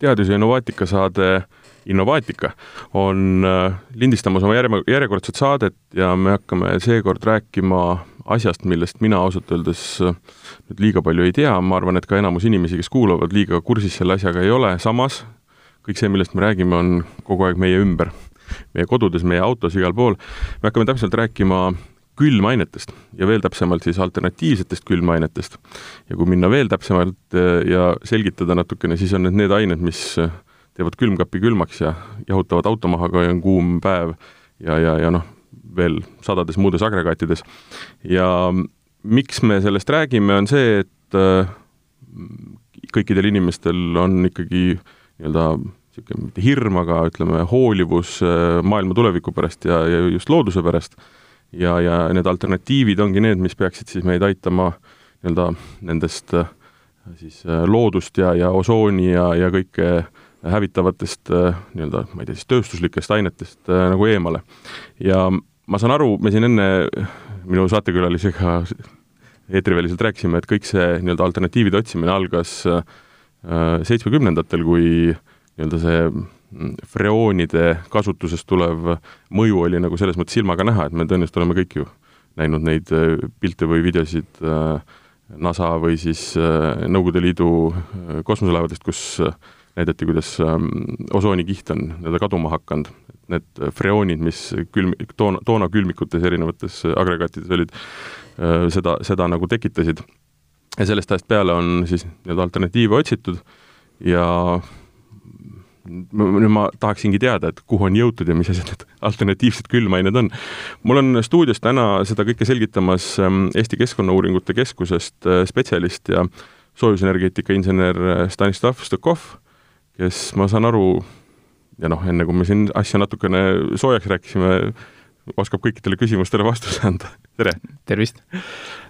teadus- ja innovaatika saade Innovaatika on äh, lindistamas oma järje, järjekordset saadet ja me hakkame seekord rääkima asjast, millest mina ausalt öeldes äh, nüüd liiga palju ei tea, ma arvan, et ka enamus inimesi, kes kuulavad, liiga kursis selle asjaga ei ole, samas kõik see, millest me räägime, on kogu aeg meie ümber. meie kodudes, meie autos, igal pool. me hakkame täpselt rääkima külmainetest ja veel täpsemalt siis alternatiivsetest külmainetest. ja kui minna veel täpsemalt äh, ja selgitada natukene, siis on need need ained, mis teevad külmkapi külmaks ja jahutavad auto maha, kui on kuum päev ja, ja, ja noh, veel sadades muudes agregaatides. ja miks me sellest räägime, on see, et äh, kõikidel inimestel on ikkagi nii-öelda niisugune mitte hirm, aga ütleme, hoolivus äh, maailma tuleviku pärast ja, ja just looduse pärast. Ja, ja need alternatiivid ongi need, mis peaksid siis meid aitama nii-öelda nendest äh, siis loodust ja, ja osooni ja, ja kõike äh, hävitavatest äh, nii-öelda, ma ei tea siis tööstuslikest ainetest äh, nagu eemale. ja ma saan aru, me siin enne minu saatekülalisega eetriväliselt rääkisime, et kõik see nii-öelda alternatiivide otsimine algas äh, seitsmekümnendatel, kui nii-öelda see freoonide kasutusest tulev mõju oli nagu selles mõttes silmaga näha, et me tõenäoliselt oleme kõik ju näinud neid pilte või videosid NASA või siis Nõukogude Liidu kosmoselaevadest, kus näidati, kuidas ähm, osoonikiht on nii-öelda kaduma hakanud, need freoonid, mis külm-, toona, toona külmikutes erinevates agregaatides olid, äh, seda, seda nagu tekitasid. ja sellest ajast peale on siis nii-öelda alternatiive otsitud ja nüüd ma tahaksingi teada, et kuhu on jõutud ja mis asjad need alternatiivsed külmained on. mul on stuudios täna seda kõike selgitamas ähm, Eesti Keskkonnauuringute Keskusest äh, spetsialist ja soojusenergeetika insener äh, Stanislav Stokov kes, ma saan aru, ja noh, enne kui me siin asja natukene soojaks rääkisime, oskab kõikidele küsimustele vastuse anda. tere! tervist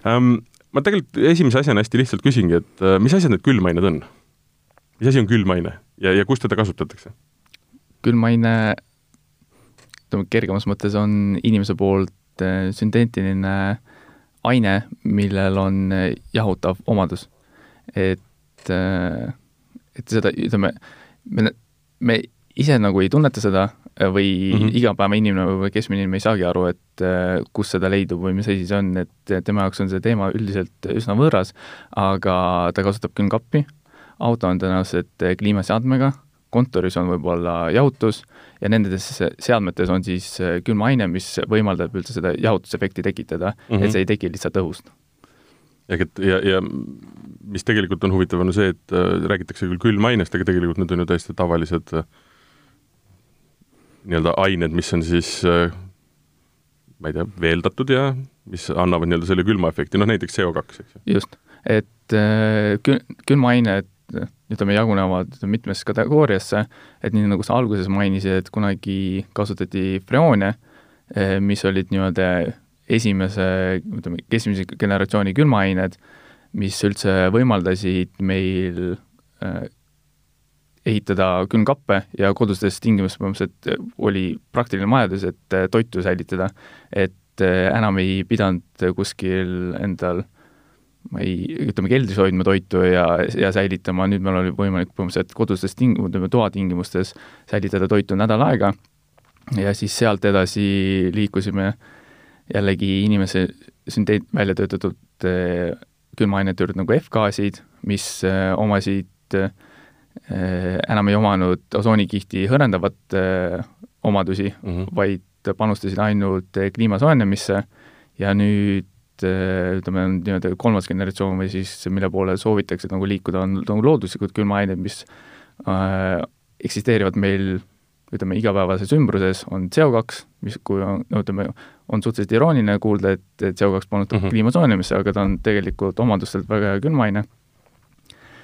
ähm,! ma tegelikult esimese asjana hästi lihtsalt küsingi, et äh, mis asjad need külmained on? Mis asi on külmaine ja, ja kus teda kasutatakse? külmaine, ütleme kergemas mõttes on inimese poolt äh, sünteetiline aine, millel on äh, jahutav omadus. et, et seda, ütleme, me, me ise nagu ei tunneta seda või mm -hmm. igapäevainimene või keskmine inimene ei saagi aru, et kus seda leidub või mis asi see on, et tema jaoks on see teema üldiselt üsna võõras, aga ta kasutab külmkappi, auto on tõenäoliselt kliimaseadmega, kontoris on võib-olla jahutus ja nendes seadmetes on siis külmaine, mis võimaldab üldse seda jahutusefekti tekitada mm, -hmm. et mhm. see ei teki lihtsalt õhust ehk et ja, ja mis tegelikult on huvitav, on see, et äh, räägitakse küll külmainest, aga tegelikult need on ju täiesti tavalised äh, nii-öelda ained, mis on siis äh, ma ei tea, veeldatud ja mis annavad nii-öelda selle külmaefekti, noh näiteks CO2, eks ju. just, et kül-, külmaained ütleme, jagunevad mitmesse kategooriasse, et nii nagu sa alguses mainisid, et kunagi kasutati freoone, äh, mis olid nii-öelda esimese, ütleme, keskmise generatsiooni külmaained, mis üldse võimaldasid meil äh, ehitada külmkappe ja kodustes tingimustes põhimõtteliselt oli praktiline vajadus, et toitu säilitada. et enam ei pidanud kuskil endal ma ei, ütleme keldris hoidma toitu ja, ja säilitama, nüüd meil oli võimalik põhimõtteliselt kodustes ting-, ütleme toatingimustes säilitada toitu nädal aega ja siis sealt edasi liikusime jällegi inimese sünteet-, välja töötatud külmaainete juurde nagu F-gaasid, mis äh, omasid äh, enam ei omanud osoonikihti hõrendavat äh, omadusi mm, -hmm. vaid panustasid ainult kliima soojenemisse ja nüüd ütleme, nii-öelda kolmas generatsioon või siis mille poole soovitakse nagu liikuda, on nagu looduslikud külmaained, mis äh, eksisteerivad meil ütleme, igapäevases ümbruses, on CO2, mis kui on, no ütleme, on suhteliselt irooniline kuulda, et CO2 panustab mm -hmm. kliima soojenemisse, aga ta on tegelikult omadustelt väga hea külmaine.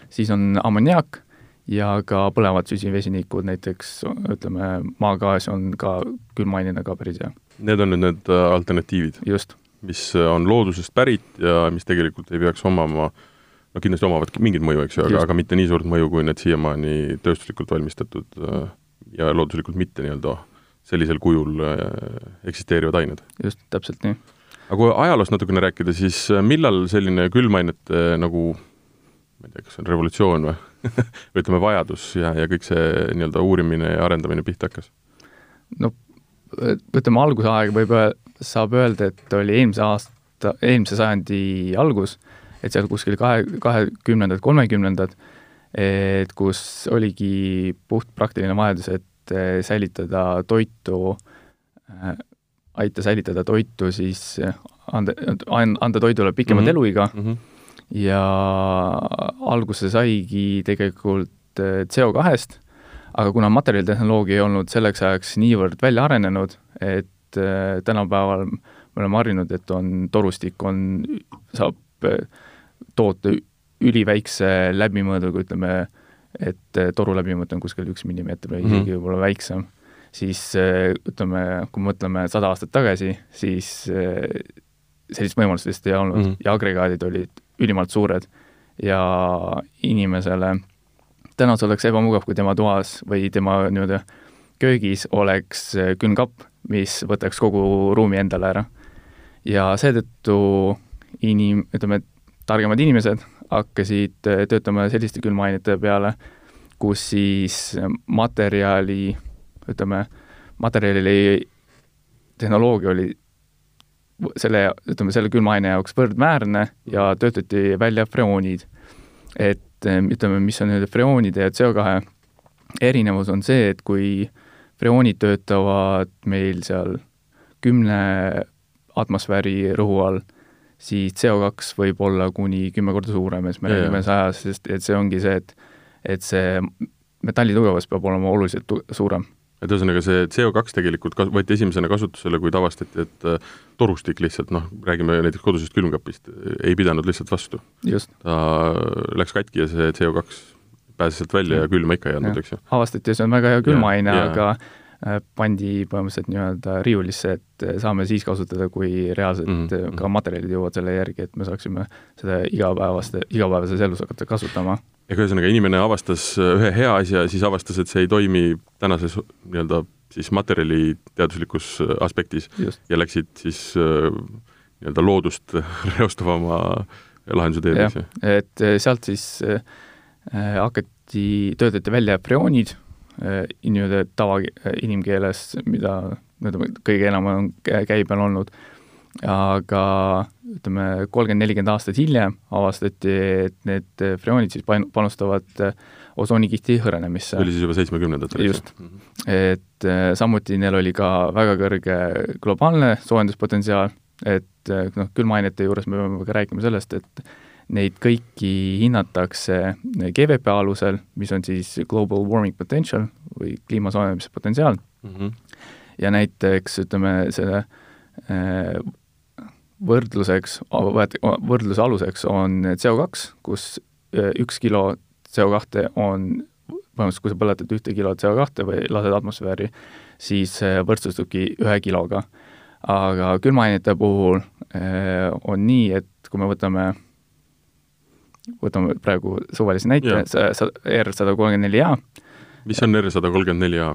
siis on ammoniaak ja ka põlevad süsivesinikud, näiteks ütleme, maagaas on ka külmainena ka päris hea. Need on nüüd need äh, alternatiivid? just. Mis äh, on loodusest pärit ja mis tegelikult ei peaks omama no kindlasti omavad mingit mõju, eks ju, aga, aga mitte nii suurt mõju, kui need siiamaani tööstuslikult valmistatud äh, ja looduslikult mitte nii-öelda sellisel kujul äh, eksisteerivad ained. just, täpselt nii. aga kui ajaloost natukene rääkida, siis millal selline külmainete nagu ma ei tea, kas see on revolutsioon või või ütleme, vajadus ja, ja kõik see nii-öelda uurimine ja arendamine pihta hakkas? no ütleme, algusaeg võib öel-, saab öelda, et oli eelmise aasta, eelmise sajandi algus, et seal kuskil kahe, kahekümnendad, kolmekümnendad, et kus oligi puht praktiline vajadus, et eh, säilitada toitu, eh, aita säilitada toitu siis, eh, anda, anda toidule pikemat mm -hmm. eluiga mm -hmm. ja alguse saigi tegelikult CO2-st, aga kuna materjalitehnoloogia ei olnud selleks ajaks niivõrd välja arenenud, et tänapäeval me oleme harjunud, et on torustik, on, saab toota üliväikse läbimõõduga, ütleme, et eh, toru läbimõõt on kuskil üks millimeeter või mm -hmm. isegi võib-olla väiksem, siis ütleme, kui mõtleme sada aastat tagasi, siis sellist võimalust lihtsalt ei olnud mm -hmm. ja agregaadid olid ülimalt suured ja inimesele täna see oleks ebamugav, kui tema toas või tema nii-öelda köögis oleks külmkapp, mis võtaks kogu ruumi endale ära. ja seetõttu inim-, ütleme, targemad inimesed hakkasid äh, töötama selliste külmaainete peale, kus siis materjali, ütleme, materjali tehnoloogia oli selle, ütleme, selle külmaaine jaoks võrdväärne ja töötati välja freoonid. Et äh, ütleme, mis on nende freoonide ja CO2 erinevus, on see, et kui freoonid töötavad meil seal kümne atmosfääri rõhu all siis CO2 võib olla kuni kümme korda suurem siis me räägime sajast, sest et see ongi see, et et see metalli tugevus peab olema oluliselt suurem. Et ühesõnaga, see CO2 tegelikult kas-, võeti esimesena kasutusele, kui avastati, et äh, torustik lihtsalt noh, räägime näiteks kodusest külmkapist, ei pidanud lihtsalt vastu. ta läks katki ja see CO2 pääses sealt välja ja, ja külma ikka ei andnud, eks ju. avastati ja see on väga hea külmaaine, aga Äh, pandi põhimõtteliselt nii-öelda riiulisse, et äh, saame siis kasutada, kui reaalselt mm -hmm. ka materjalid jõuavad selle järgi, et me saaksime seda igapäevaste, igapäevases elus hakata kasutama. ehk ühesõnaga, inimene avastas ühe hea asja, siis avastas, et see ei toimi tänases nii-öelda siis materjaliteaduslikus aspektis Just. ja läksid siis nii-öelda loodust reostavama lahenduse teed, eks ju? et sealt siis äh, hakati, töötati välja freoonid Äh, nii-öelda tava, äh, inimkeeles, mida ütleme, kõige enam on käibel olnud, aga ütleme, kolmkümmend, nelikümmend aastat hiljem avastati, et need freoonid siis panustavad äh, osoonikihti hõrenemisse. oli siis juba seitsmekümnendatel, eks ju? Mhm. et samuti neil oli ka väga kõrge globaalne soojenduspotentsiaal, et noh, külmaainete juures me peame ka rääkima sellest, et Neid kõiki hinnatakse GVP alusel, mis on siis Global Warming Potential või kliima soojenemise potentsiaal mm. -hmm. ja näiteks ütleme, selle äh, võrdluseks, võrdluse aluseks on CO2, kus äh, üks kilo CO2 on, põhimõtteliselt kui sa põletad ühte kilo CO2 või lased atmosfääri, siis võrdsustubki ühe kiloga. aga külmaainete puhul äh, on nii, et kui me võtame võtame praegu suvalise näite, R sada kolmkümmend neli A. mis on R sada kolmkümmend neli A?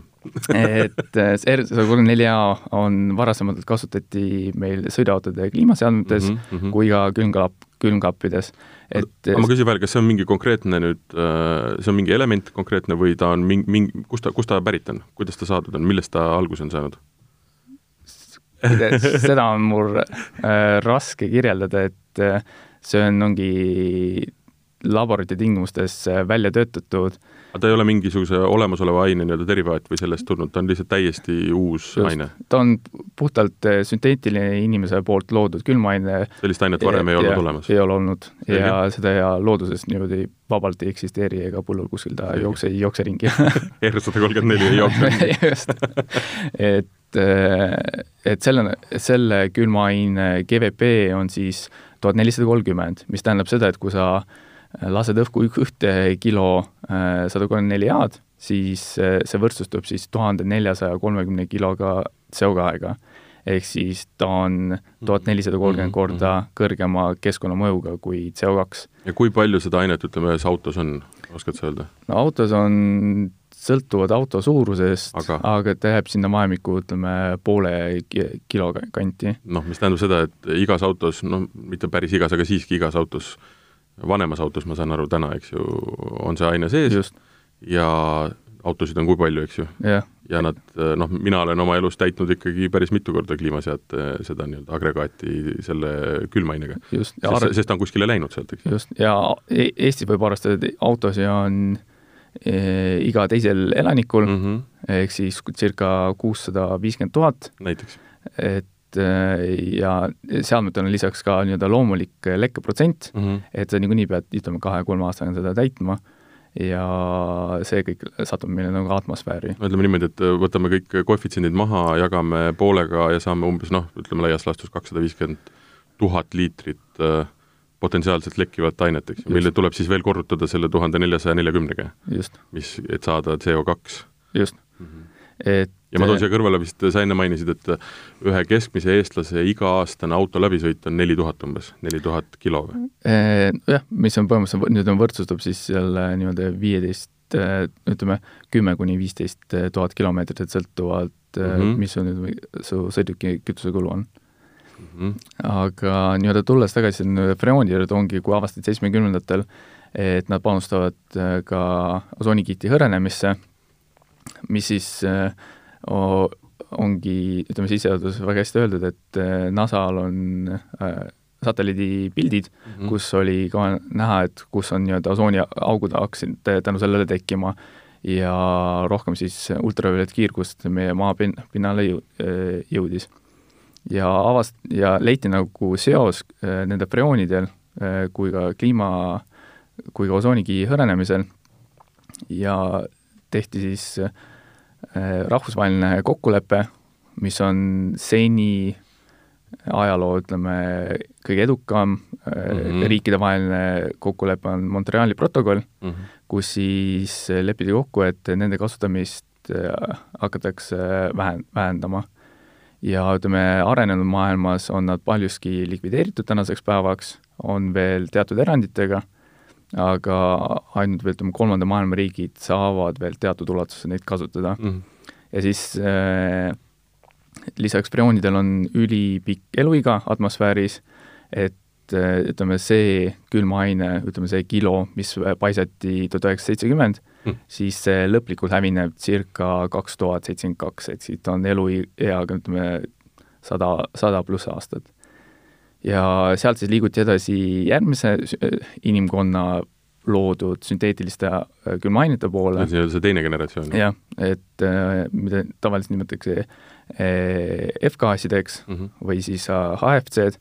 et äh, R sada kolmkümmend neli A on varasemalt kasutati meil sõiduautode kliimaseadmetes mm -hmm. kui ka külmkapp, külmkappides. et aga ma küsin veel, kas see on mingi konkreetne nüüd, äh, see on mingi element konkreetne või ta on mingi, mingi, kust ta, kust ta pärit on, kuidas ta saadud on, millest ta alguse on saanud? seda on mul äh, raske kirjeldada, et äh, see on, ongi laborite tingimustes äh, välja töötatud. aga ta ei ole mingisuguse olemasoleva aine nii-öelda derivaat või sellest tulnud, ta on lihtsalt täiesti uus Just, aine? ta on puhtalt äh, sünteetiline inimese poolt loodud külmaine. sellist ainet varem ja, ei olnud olemas? ei ole olnud ja, ja seda ja looduses niimoodi vabalt ei eksisteeri ega pullul kuskil ta ei jookse, ei jookse ringi R sada kolmkümmend neli ei jookse ringi just, et, äh, et selle, selle külmaaine GVP on siis tuhat nelisada kolmkümmend, mis tähendab seda, et kui sa lased õhku ühte kilo äh, sada kolmkümmend neli A-d, siis äh, see võrdsustub siis tuhande neljasaja kolmekümne kiloga CO2-ga. ehk siis ta on tuhat nelisada kolmkümmend mhm, korda mhm. kõrgema keskkonnamõjuga kui CO2. ja kui palju seda ainet, ütleme, ühes autos on, oskad sa öelda? no autos on sõltuvad auto suurusest, aga, aga ta jääb sinna vahemikku, ütleme, poole kilo kanti. noh, mis tähendab seda, et igas autos, no mitte päris igas, aga siiski igas autos vanemas autos, ma saan aru, täna, eks ju, on see aine sees just, ja autosid on kui palju, eks ju. jah, ja nad, noh, mina olen oma elus täitnud ikkagi päris mitu korda kliimaseate seda nii-öelda agregaati selle külmainega. sest, sest ta on kuskile läinud sealt, eks ju. just, ja E- Eestis võib arvestada, et autosid on e, iga teisel elanikul mm, mm -hmm. ehk siis circa kuussada viiskümmend tuhat, näiteks. et ja seadmetel on lisaks ka nii-öelda loomulik lekkeprotsent, mm. -hmm. et sa niikuinii pead, ütleme, kahe-kolme aastaga seda täitma ja see kõik satub meile nagu atmosfääri. no ütleme niimoodi, et võtame kõik koefitsiendid maha, jagame poolega ja saame umbes noh, ütleme laias laastus kakssada viiskümmend tuhat liitrit äh, potentsiaalselt lekkivat ainet, eks ju, mille tuleb siis veel korrutada selle tuhande neljasaja neljakümnega, just, mis, et saada CO2 just mm. -hmm. et ja ma toon siia kõrvale vist, sa enne mainisid, et ühe keskmise eestlase iga-aastane auto läbisõit on neli tuhat umbes, neli tuhat kilo või? Eh, jah, mis on põhimõtteliselt, nüüd on võrdsustab siis selle nii-öelda viieteist, ütleme, kümme kuni viisteist tuhat kilomeetrit, et sõltuvalt mm. -hmm. mis on nüüd su sõiduki kütusekulu on. Mm -hmm. aga nii-öelda tulles tagasi freooni juurde, ongi, kui avastati seitsmekümnendatel, et nad panustavad ka osoonikihti hõrenemisse, mis siis äh, ongi, ütleme, sissejuhatuses väga hästi öeldud, et äh, NASA-l on äh, satelliidipildid mm, Mhm. kus oli ka näha, et kus on nii-öelda osooniaugud hakkasid tänu sellele tekkima ja rohkem siis ultraviolettkiirgust meie maa pin-, pinnale jõu-, jõudis. ja avast- ja leiti nagu seos nende freoonidel kui ka kliima, kui ka osoonikihi hõrenemisel ja tehti siis äh, rahvusvaheline kokkulepe, mis on seni ajaloo, ütleme, kõige edukam mm. -hmm. riikidevaheline kokkulepe on Montreali protokoll, Mm -hmm. kus siis lepiti kokku, et nende kasutamist äh, hakatakse vähen-, vähendama. ja ütleme, arenenud maailmas on nad paljuski likvideeritud tänaseks päevaks, on veel teatud eranditega, aga ainult veel, ütleme, kolmanda maailma riigid saavad veel teatud ulatuses neid kasutada Mm -hmm. ja siis äh, lisaks freoonidel on ülipikk eluiga atmosfääris, et äh, ütleme, see külmaine, ütleme see kilo, mis paisati tuhat üheksasada seitsekümmend, Mm. siis see lõplikult hävineb circa kaks tuhat seitsekümmend kaks, et siit on elueaga ütleme sada, sada pluss aastat. Ja sealt siis liiguti edasi järgmise sü- inimkonna loodud sünteetiliste äh, külmaainete poole see on see teine generatsioon. jah, et äh, mida tavaliselt nimetatakse äh, F-gaasideks mm. -hmm. või siis äh, HFC-d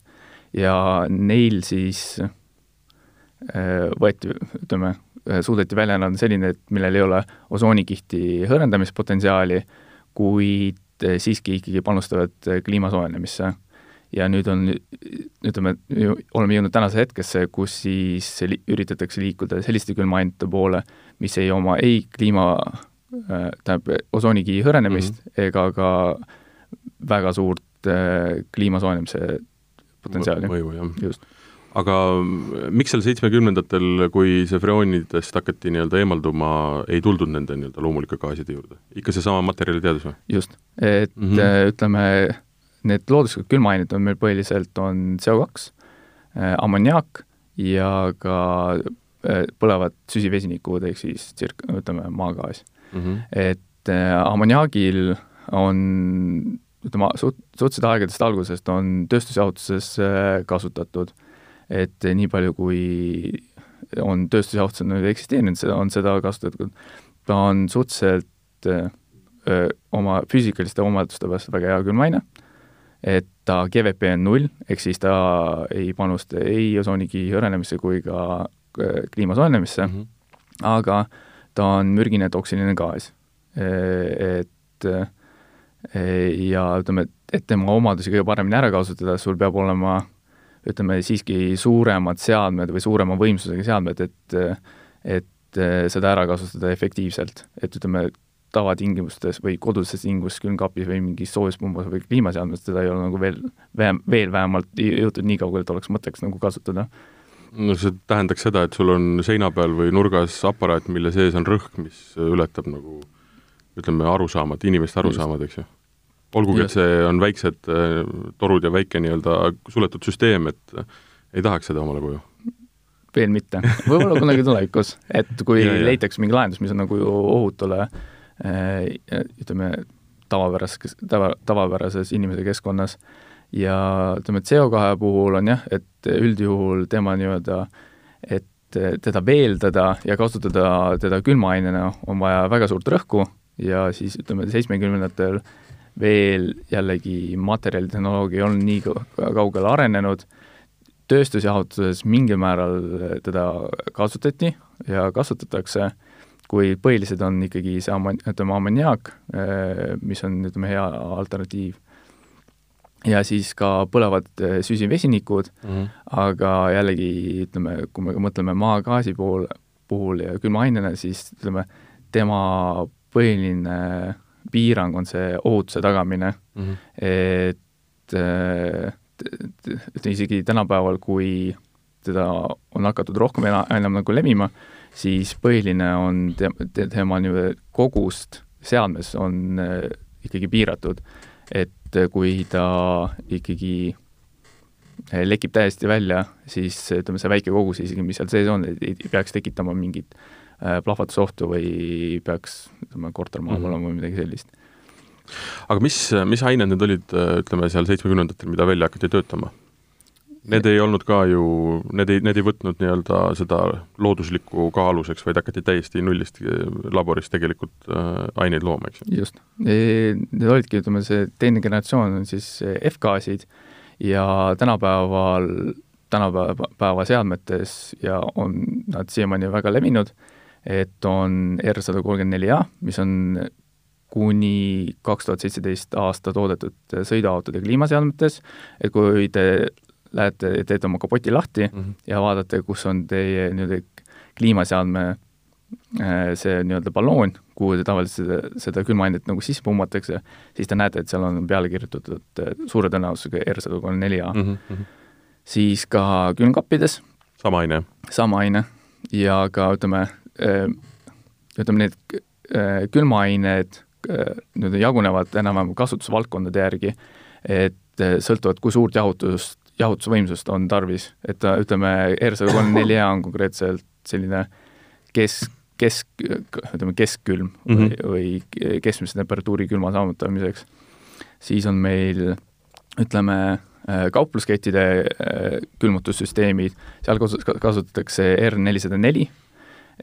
ja neil siis äh, võeti, ütleme, suudeti välja anda selline, et millel ei ole osoonikihti hõrendamispotentsiaali, kuid äh, siiski ikkagi panustavad äh, kliima soojenemisse. Ja nüüd on, ütleme, oleme jõudnud tänase hetkesse, kus siis li üritatakse liikuda selliste külmaainete poole, mis ei oma ei kliima äh, tähendab, osoonikihi hõrenemist mm -hmm. ega ka väga suurt äh, kliima soojenemise potentsiaali. mõju, jah. just. aga miks seal seitsmekümnendatel, kui see freoonidest hakati nii-öelda eemalduma, ei tuldud nende nii-öelda loomulike gaaside juurde? ikka seesama materjaliteadus või? just, et mm -hmm. ütleme, need looduslikud külmaained on meil põhiliselt, on CO2, ammoniaak ja ka äh, põlevad süsivesinikud, ehk siis tsirk-, ütleme, maagaas mm. -hmm. et äh, ammoniaagil on ütleme, suht-, suhteliselt aegadest algusest on tööstusjahutuses äh, kasutatud. et nii palju, kui on tööstusjahutused nüüd eksisteerinud, seda, on seda kasutatud, ta on suhteliselt öö, oma füüsikaliste omaduste pärast väga hea külmaine, et ta GVP on null, ehk siis ta ei panusta ei osoonikihi hõrenemisse kui ka öö, kliima soojenemisse mm. -hmm. aga ta on mürgine toksiline gaas. Et ja ütleme, et tema omadusi kõige paremini ära kasutada, sul peab olema ütleme siiski suuremad seadmed või suurema võimsusega seadmed, et et seda ära kasutada efektiivselt, et ütleme, tavatingimustes või kodustes tingimustes külmkapis või mingis soojuspumbas või kliimaseadmes, teda ei ole nagu veel, veel, veel vähemalt jõutud nii kaugele, et oleks mõtteks nagu kasutada. no see tähendaks seda, et sul on seina peal või nurgas aparaat, mille sees on rõhk, mis ületab nagu ütleme, arusaamad, inimeste arusaamad, eks ju. olgugi, et see on väiksed äh, torud ja väike nii-öelda suletud süsteem, et äh, ei tahaks seda omale koju. veel mitte, võib-olla kunagi tulevikus, et kui Ja, leitakse mingi lahendus, mis on nagu ohutule eh, ütleme, tavapärases, tava, tavapärases inimese keskkonnas. Ja ütleme, CO2 puhul on jah, et üldjuhul tema nii-öelda, et teda veeldada ja kasutada teda külmaainena on vaja väga suurt rõhku ja siis ütleme, seitsmekümnendatel veel jällegi materjalitehnoloogia ei olnud nii kau- kaugele arenenud, tööstusjahutuses mingil määral teda kasutati ja kasutatakse, kuid põhilised on ikkagi see ammon-, ütleme, ammoniaak, mis on, ütleme, hea alternatiiv. ja siis ka põlevad eh, süsivesinikud mm. -hmm. aga jällegi ütleme, kui me mõtleme maagaasi pool, puhul ja külmaainena, siis ütleme, tema põhiline piirang on see ohutuse tagamine Mm -hmm. et äh, et isegi tänapäeval, kui teda on hakatud rohkem ena-, enam nagu levima, siis põhiline on te-, te, tema nii-öelda kogust seadmes on äh, ikkagi piiratud. et äh, kui ta ikkagi äh, lekib täiesti välja, siis ütleme, see väike kogus isegi, mis seal sees on, ei peaks tekitama mingit plahvatusohtu või peaks, ütleme, kortermaal mm Mhm. -hmm. olema või midagi sellist aga mis, mis ained need olid, ütleme seal seitsmekümnendatel, mida välja hakati töötama? Need ei olnud ka ju, need ei, need ei võtnud nii-öelda seda looduslikku ka aluseks, vaid hakati täiesti nullist laboris tegelikult äh, aineid looma, eks ju? just. Need olidki, ütleme, see teine generatsioon on siis F-gaasid ja tänapäeval, tänapäeva seadmetes ja on nad siiamaani väga levinud, et on R sada kolmkümmend neli A, mis on kuni kaks tuhat seitseteist aasta toodetud sõiduautode kliimaseadmetes, et kui te lähete, teete oma kapoti lahti mm -hmm. ja vaatate, kus on teie nii-öelda kliimaseadme äh, see nii-öelda balloon, kuhu te tavaliselt seda, seda külmaainet nagu sisse pummatakse, siis te näete, et seal on peale kirjutatud äh, suure tõenäosusega R sada kolmkümmend neli A. mm. -hmm. siis ka külmkappides sama aine? sama aine ja ka ütleme, ütleme need külmaained nii-öelda jagunevad enam-vähem kasutusvaldkondade järgi, et sõltuvalt, kui suurt jahutust, jahutusvõimsust on tarvis, et ütleme, R sada kolmkümmend neli A on konkreetselt selline kesk, kesk, ütleme keskkülm mm -hmm. või, või keskmise temperatuuri külma saavutamiseks, siis on meil ütleme, kaupluskettide külmutussüsteemid, seal kasutatakse R nelisada neli,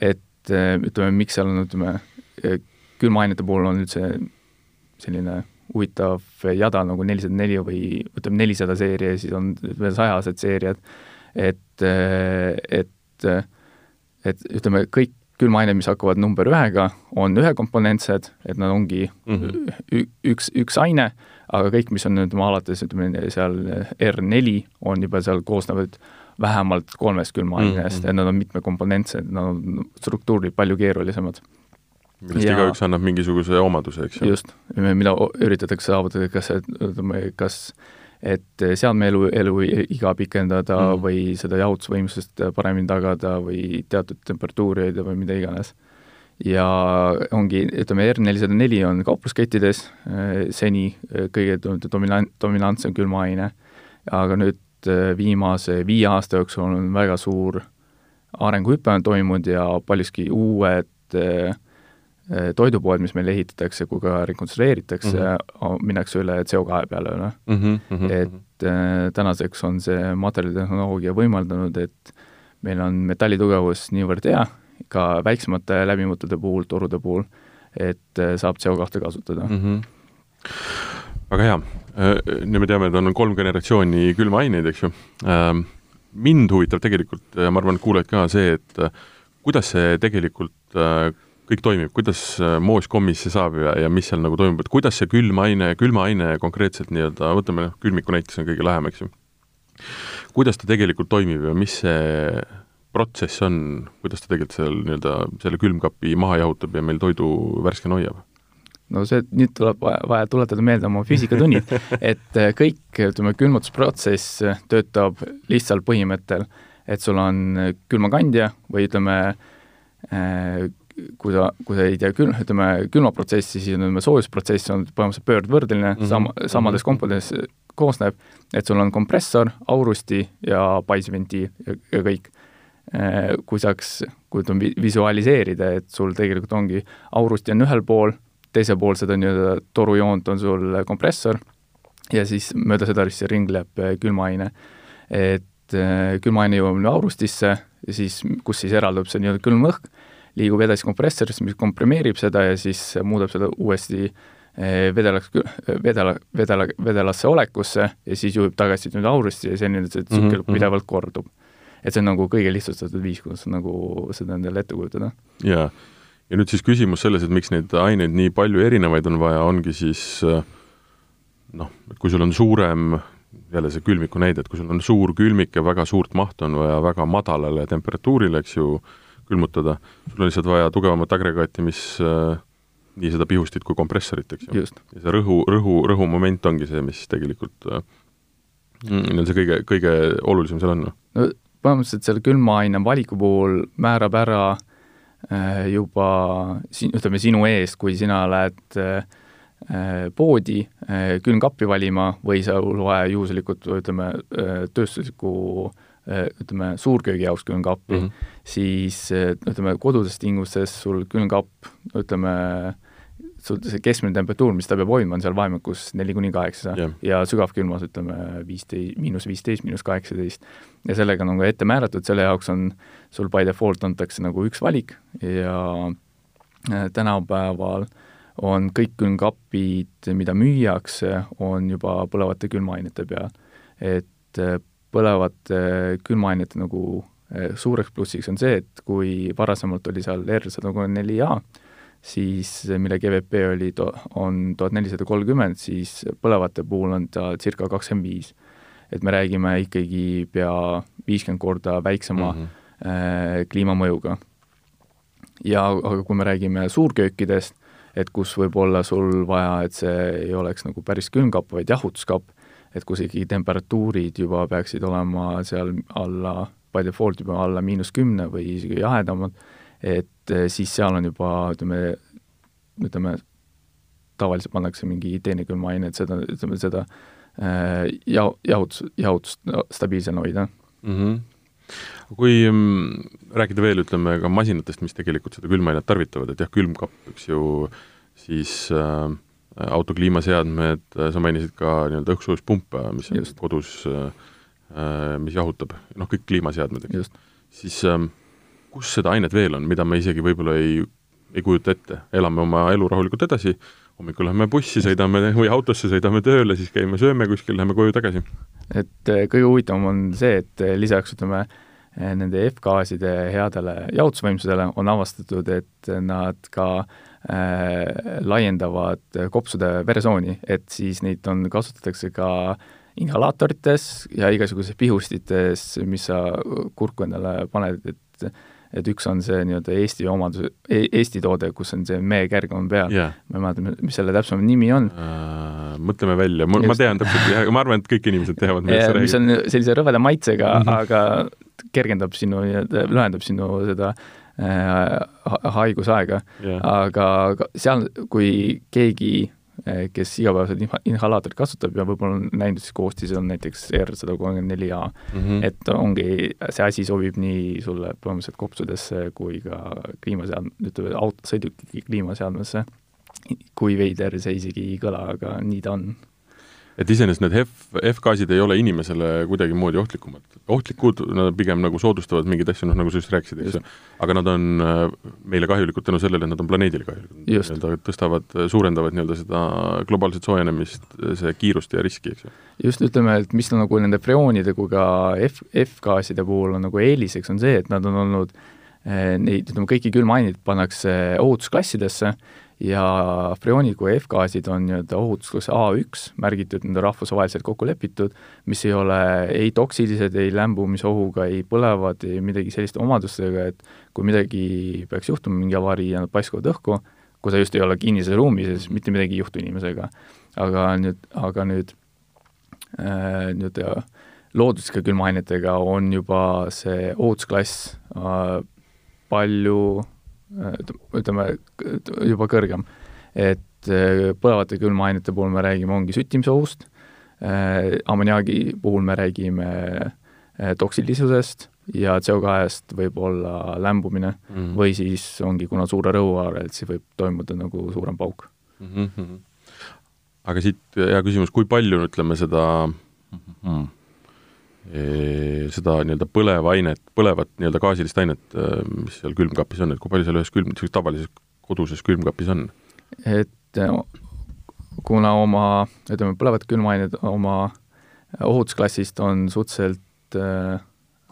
et ütleme, miks seal on, ütleme, külmaainete puhul on üldse selline huvitav jada nagu nelisada neli või ütleme, nelisada seeria siis on veel sajased seeriad, et, et, et ütleme, kõik külmaained, mis hakkavad number ühega, on ühekomponentsed, et nad ongi mm -hmm. üks, üks aine, aga kõik, mis on ütleme alates, ütleme seal R4, on juba seal koosnevad vähemalt kolmest külmaainest mm, -hmm. et nad on mitmekomponentsed, nad on struktuurilt palju keerulisemad millest ja, igaüks annab mingisuguse omaduse, eks ju. just, mida üritatakse saavutada, kas, kas et seadme elu, eluiga pikendada mm. või seda jahutusvõimsust paremini tagada või teatud temperatuuri hoida või mida iganes. ja ongi, ütleme, R404 on kaupluskettides seni kõige dominant, dominantsem külmaaine, aga nüüd viimase viie aasta jooksul on väga suur arenguhüpe on toimunud ja paljuski uued toidupoed, mis meil ehitatakse, kui ka rekonstrueeritakse mm, -hmm. minnakse üle CO2 peale, noh mm. -hmm. et äh, tänaseks on see materjalitehnoloogia võimaldanud, et meil on metallitugevus niivõrd hea, ka väiksemate läbimõttude puhul, torude puhul, et äh, saab CO2 kasutada mm. -hmm. väga hea. nüüd me teame, et on kolm generatsiooni külmaaineid, eks ju. mind huvitab tegelikult ja ma arvan, et kuulajad ka see, et kuidas see tegelikult kõik toimib, kuidas moos kommisse saab ja, ja mis seal nagu toimub, et kuidas see külmaine, külmaaine konkreetselt nii-öelda, võtame noh, külmiku näites on kõige lähem, eks ju. kuidas ta tegelikult toimib ja mis see protsess on, kuidas ta tegelikult seal nii-öelda selle külmkapi maha jahutab ja meil toidu värskena hoiab? no see, nüüd tuleb vaja, vaja tuletada meelde oma füüsikatunnid, et kõik, ütleme, külmutusprotsess töötab lihtsal põhimõttel, et sul on külmakandja või ütleme, kui sa, kui sa ei tea külm, ütleme külmaprotsessi, siis ütleme soojusprotsess on põhimõtteliselt pöördvõrdeline mm, -hmm. sama, samadest komponentidest koosneb, et sul on kompressor, aurusti ja paisventiil ja, ja kõik. kui saaks, kui ütleme, visualiseerida, et sul tegelikult ongi aurusti on ühel pool, teisel pool seda nii-öelda torujoont on sul kompressor ja siis mööda seda siis ringleb külmaaine. et külmaaine jõuab nüüd aurustisse siis, kus siis eraldub see nii-öelda külm õhk, liigub edasi kompressorisse, mis komprimeerib seda ja siis muudab seda uuesti eh, vedelaks, vedela, vedela, vedelasse olekusse ja siis juhib tagasi nüüd aurisse ja selline see tsükkel mm -hmm. pidevalt kordub. et see on nagu kõige lihtsustatud viis, kuidas nagu seda endale ette kujutada. jaa, ja nüüd siis küsimus selles, et miks neid aineid nii palju erinevaid on vaja, ongi siis äh, noh, et kui sul on suurem jälle see külmiku näide, et kui sul on suur külmik ja väga suurt mahtu on vaja väga madalale temperatuurile, eks ju, külmutada, sul on lihtsalt vaja tugevamat agregaati, mis äh, nii seda pihustit kui kompressorit, eks ju. ja see rõhu, rõhu, rõhumoment ongi see, mis tegelikult äh, on see kõige, kõige olulisem seal on. Noh. no põhimõtteliselt selle külmaaine valiku puhul määrab ära äh, juba si-, ütleme sinu eest, kui sina lähed äh, poodi äh, külmkappi valima või sul vaja juhuslikult ütleme, tööstuslikku äh, Äh, ütleme, suurköögi jaoks külmkappi mm, -hmm. siis äh, ütleme, kodudes tingimustes sul külmkapp, ütleme, sul see keskmine temperatuur, mis ta peab hoidma, on seal vahemikus neli kuni kaheksa yeah. ja sügavkülmas ütleme viisteist, miinus viisteist, miinus kaheksateist. ja sellega on nagu ette määratud, selle jaoks on sul by default antakse nagu üks valik ja äh, tänapäeval on kõik külmkapid, mida müüakse, on juba põlevate külmaainete peal. et põlevate külmaainete nagu eh, suureks plussiks on see, et kui varasemalt oli seal R sada kolmkümmend neli A, siis mille GVP oli to-, on tuhat nelisada kolmkümmend, siis põlevate puhul on ta circa kakskümmend viis. et me räägime ikkagi pea viiskümmend korda väiksema mm -hmm. kliimamõjuga. ja aga kui me räägime suurköökidest, et kus võib olla sul vaja, et see ei oleks nagu päris külmkapp, vaid jahutuskapp, et kus ikkagi temperatuurid juba peaksid olema seal alla, by default juba alla miinus kümne või isegi jahedamad, et eh, siis seal on juba ütleme, ütleme, tavaliselt pannakse mingi teine külmaine, et seda, ütleme seda äh, jah-, jahutus, jahutust stabiilsena hoida mm. -hmm kui rääkida veel, ütleme ka masinatest, mis tegelikult seda külmainet tarvitavad, et jah, külmkapp, eks ju, siis äh, auto kliimaseadmed, sa mainisid ka nii-öelda õhksoojuspumpe, mis on Just. kodus, äh, mis jahutab, noh, kõik kliimaseadmed, eks. siis ähm, kus seda ainet veel on, mida me isegi võib-olla ei, ei kujuta ette, elame oma elu rahulikult edasi, hommikul lähme bussi, sõidame või autosse, sõidame tööle, siis käime, sööme kuskil, läheme koju tagasi. et äh, kõige huvitavam on see, et äh, lisaks ütleme, nende F-gaaside headele jahutusvõimsusele on avastatud, et nad ka äh, äh, laiendavad kopsude veresooni, et siis neid on, kasutatakse ka inhalaatorites ja igasuguses pihustites, mis sa kurku endale paned, et et üks on see nii-öelda Eesti omadus e, Eesti toode, kus on see meekärg on peal yeah., ma ei mäleta, mis selle täpsem nimi on uh,. mõtleme välja, mul, ma tean täpselt, ma arvan, et kõik inimesed teavad, millest sa räägid. mis on sellise rõveda maitsega mm, -hmm. aga kergendab sinu, lühendab sinu seda äh, Äh, haigusaega yeah., aga seal, kui keegi, äh, kes igapäevaselt inhalaatorit kasutab ja võib-olla on näinud, siis koostis on näiteks R sada kolmkümmend neli A, mhm. et ongi, see asi sobib nii sulle põhimõtteliselt kopsudesse kui ka kliimaseadme, ütleme, auto, sõiduki kliimaseadmesse. kui veider see isegi ei kõla, aga nii ta on et iseenesest need F, F-gaasid ei ole inimesele kuidagimoodi ohtlikumad. ohtlikud, nad pigem nagu soodustavad mingeid asju, noh nagu sa just rääkisid, eks ju, aga nad on äh, meile kahjulikud tänu sellele, et nad on planeedile kahjulikud. nii-öelda tõstavad, suurendavad nii-öelda seda globaalset soojenemist, see kiirust ja riski, eks ju. just, ütleme, et mis on nagu nende freoonide kui ka F, F-gaaside puhul on nagu eeliseks, on see, et nad on olnud eh, neid, ütleme, kõiki külmaaineid pannakse ohutusklassidesse ja freoonid kui F-gaasid on nii-öelda ohutusklass A1 märgitud, need on rahvusvaheliselt kokku lepitud, mis ei ole ei toksilised, ei lämbumisohuga, ei põlevad, ei midagi selliste omadustega, et kui midagi peaks juhtuma, mingi avarii ja nad paiskuvad õhku, kui sa just ei ole kinnises ruumis, siis mitte midagi ei juhtu inimesega. aga nüüd, aga nüüd äh, nii-öelda looduslike külmaainetega on juba see ohutusklass äh, palju ütleme, juba kõrgem. et äh, põlevate külmaainete puhul me räägime, ongi süttimisohust, äh, ammoniaagi puhul me räägime äh, toksilisusest, ja CO2-st võib olla lämbumine mm -hmm. või siis ongi, kuna suure rõhu äärel, siis võib toimuda nagu suurem pauk mm. -hmm. aga siit hea küsimus, kui palju, ütleme, seda mm, e, seda nii-öelda põlevainet, põlevat nii-öelda gaasilist ainet, e, mis seal külmkapis on, et kui palju seal ühes külm, tavalises koduses külmkapis on? et kuna oma, ütleme, põlevad külmained oma ohutusklassist on suhteliselt äh,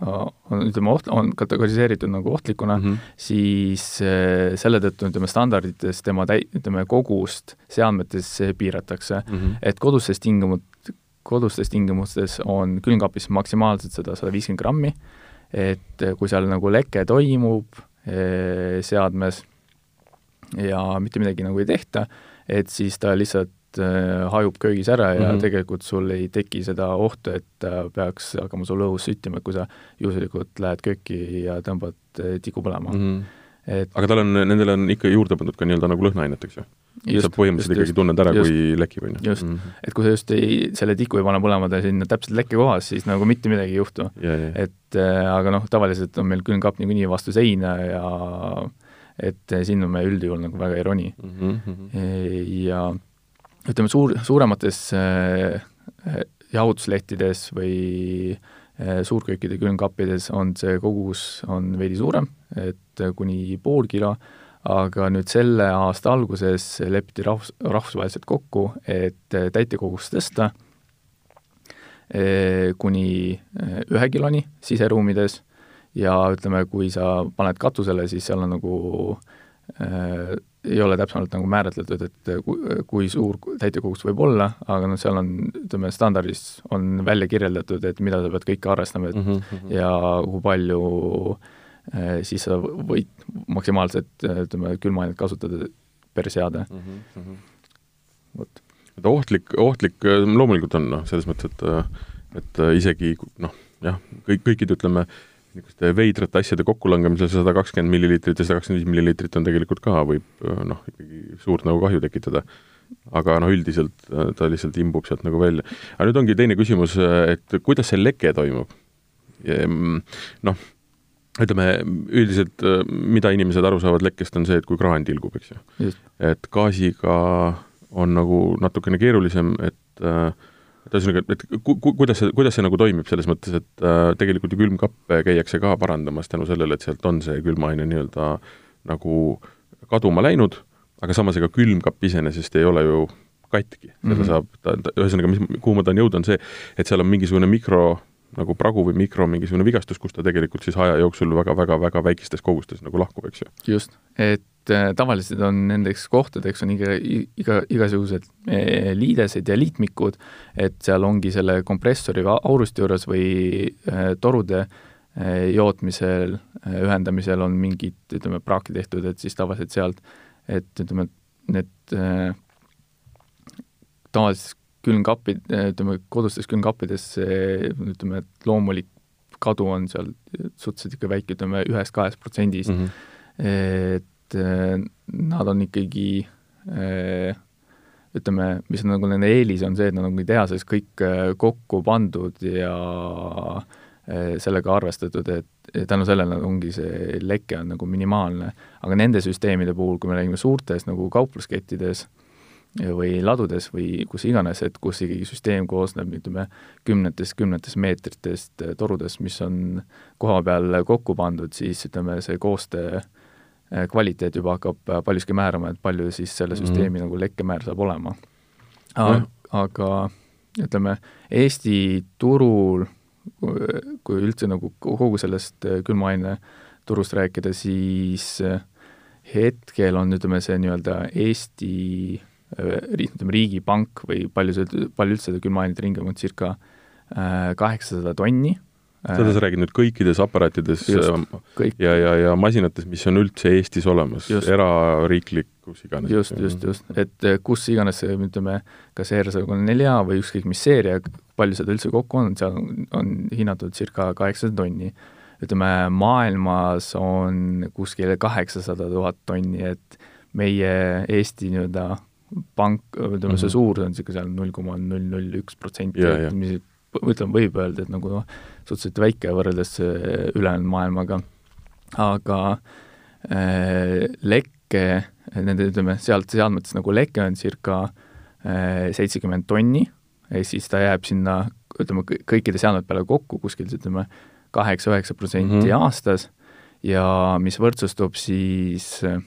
on, ütleme, oht-, on kategoriseeritud nagu ohtlikuna mm, -hmm. siis äh, selle tõttu ütleme, standardites tema täi-, ütleme, kogust seadmetes piiratakse mm, -hmm. et kodustes tingimut-, kodustes tingimustes on külmkapis maksimaalselt seda sada viiskümmend grammi, et kui seal nagu leke toimub seadmes ja mitte midagi nagu ei tehta, et siis ta lihtsalt äh, hajub köögis ära ja mm -hmm. tegelikult sul ei teki seda ohtu, et ta peaks hakkama sul õhus süttima, kui sa juhuslikult lähed kööki ja tõmbad tiku põlema mm. -hmm. Et... aga tal on, nendele on ikka juurde pandud ka nii-öelda nagu lõhnaained, eks ju? Sa põhimõtteliselt ikkagi tunned ära, kui lekib, on ju? just mm, -hmm. et kui sa just ei, selle tiku ei pane põlema ta sinna täpselt lekke kohas, siis nagu mitte midagi ei juhtu. et äh, aga noh, tavaliselt on meil külmkapp niikuinii vastu seina ja et sinna me üldjuhul nagu väga ei roni mm. -hmm. ja ütleme, suur, suuremates äh, jahutuslehtides või äh, suurköökide külmkappides on see kogus, on veidi suurem, et kuni pool kilo, aga nüüd selle aasta alguses lepiti rahvus, rahvusvaheliselt kokku, et täitekogust tõsta äh, kuni ühe kiloni siseruumides ja ütleme, kui sa paned katusele, siis seal on nagu äh, ei ole täpsemalt nagu määratletud, et kui suur täitekogus võib olla, aga noh, seal on, ütleme, standardis on välja kirjeldatud, et mida sa pead kõike arvestama, et mm -hmm. ja kui palju eh, siis sa võid maksimaalselt, ütleme, külmaainet kasutada per seade mm. -hmm. vot. et ohtlik, ohtlik loomulikult on noh, selles mõttes, et et isegi noh, jah, kõik, kõikide ütleme, niisuguste veidrate asjade kokkulangemisel sada kakskümmend milliliitrit ja sada kakskümmend viis milliliitrit on tegelikult ka, võib noh, ikkagi suurt nagu kahju tekitada. aga noh, üldiselt äh, ta lihtsalt imbub sealt nagu välja. aga nüüd ongi teine küsimus, et kuidas see leke toimub? Mm, noh, ütleme üldiselt, äh, mida inimesed aru saavad lekkest, on see, et kui kraan tilgub, eks ju. et gaasiga on nagu natukene keerulisem, et äh, et ühesõnaga, et ku-, ku-, kuidas see, kuidas see nagu toimib selles mõttes, et äh, tegelikult ju külmkappe käiakse ka parandamas tänu sellele, et sealt on see külmaine nii-öelda nagu kaduma läinud, aga samas ega külmkapp iseenesest ei ole ju katki, selle mm -hmm. saab, ta, ta, ühesõnaga, mis, kuhu ma tahan jõuda, on see, et seal on mingisugune mikro nagu pragu või mikro mingisugune vigastus, kus ta tegelikult siis aja jooksul väga-väga-väga väikestes kogustes nagu lahkub, eks ju. just, et äh, tavaliselt on nendeks kohtadeks on iga, iga, igasugused äh, liidesed ja liitmikud, et seal ongi selle kompressori või aurusti juures või äh, torude äh, jootmisel äh,, ühendamisel on mingid, ütleme, praaki tehtud, et siis tavaliselt sealt, et ütleme, need äh, tavaliselt külmkapid, ütleme, kodustes külmkappides ütleme, et loomulik kadu on seal suhteliselt ikka väike, ütleme ühest-kahest protsendist mm, -hmm. et eh, nad on ikkagi eh, ütleme, mis on nagu nende eelis, on see, et nad on tehases kõik eh, kokku pandud ja sellega arvestatud, et tänu sellele ongi see leke on nagu minimaalne. aga nende süsteemide puhul, kui me räägime suurtes nagu kaupluskettides, või ladudes või kus iganes, et kus ikkagi süsteem koosneb, ütleme, kümnetest, kümnetest meetritest torudest, mis on koha peal kokku pandud, siis ütleme, see koostöö eh, kvaliteet juba hakkab paljuski määrama, et palju siis selle mhm. süsteemi mm -hmm. nagu lekkemäär saab olema. aga ütleme, Eesti turul, kui üldse nagu kogu sellest külmaaine turust rääkida, siis hetkel on, ütleme, see nii-öelda Eesti Äh, ütleme, riigipank või palju see, palju üldse seda külmaainet ringi on, circa äh, kaheksasada tonni. seda sa räägid nüüd kõikides aparaatides Just, äh, kõik. ja, ja, ja masinates, mis on üldse Eestis olemas, erariiklik, kus iganes. just, just, just, et kus iganes, ütleme, kas ER134 või ükskõik mis seeria, palju seda üldse kokku on, seal on, on hinnatud circa kaheksasada tonni. ütleme, maailmas on kuskil kaheksasada tuhat tonni, et meie Eesti nii-öelda pank, ütleme see mhm. suur on niisugune seal null koma null null üks protsenti, mis ütleme, võib öelda, et nagu noh, suhteliselt väike võrreldes äh, ülejäänud maailmaga, aga äh, lekke, nende ütleme, sealt seadmetest nagu leke on circa äh, seitsekümmend tonni, ja siis ta jääb sinna, ütleme, kõikide seadmete peale kokku kuskil ütleme, kaheksa-üheksa protsenti mhm. aastas ja mis võrdsustub siis äh,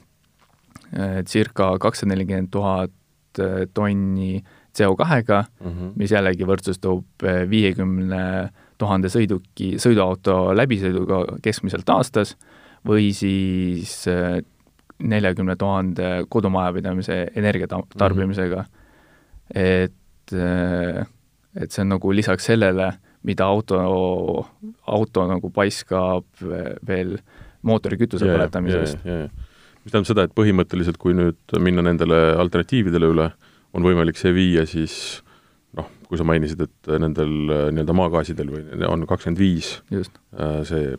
circa kakssada nelikümmend tuhat äh, tonni CO2-ga mm, -hmm. mis jällegi võrdsustub äh, viiekümne tuhande sõiduki, sõiduauto läbisõiduga keskmiselt aastas või siis neljakümne tuhande kodumajapidamise energiatarbimisega mm. -hmm. et, et see on nagu lisaks sellele, mida auto, auto nagu paiskab veel mootorikütuse yeah, põletamisest yeah,. Yeah, mis tähendab seda, et põhimõtteliselt kui nüüd minna nendele alternatiividele üle, on võimalik see viia siis noh, kui sa mainisid, et nendel nii-öelda maagaasidel või on kakskümmend viis äh, see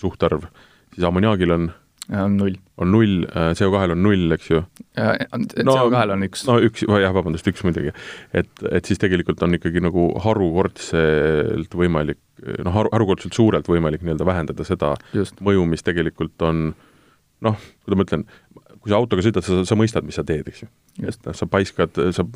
suhtarv, siis ammoniaagil on on null. on null, äh, CO2-l on null, eks ju? CO2-l on üks. no üks, jah, vabandust, üks muidugi. et, et siis tegelikult on ikkagi nagu harukordselt võimalik, noh, haru, harukordselt suurelt võimalik nii-öelda vähendada seda Just. mõju, mis tegelikult on noh, kuidas ma ütlen, kui sa autoga sõidad, sa, sa mõistad, mis sa teed, eks ju. et noh, sa paiskad, sa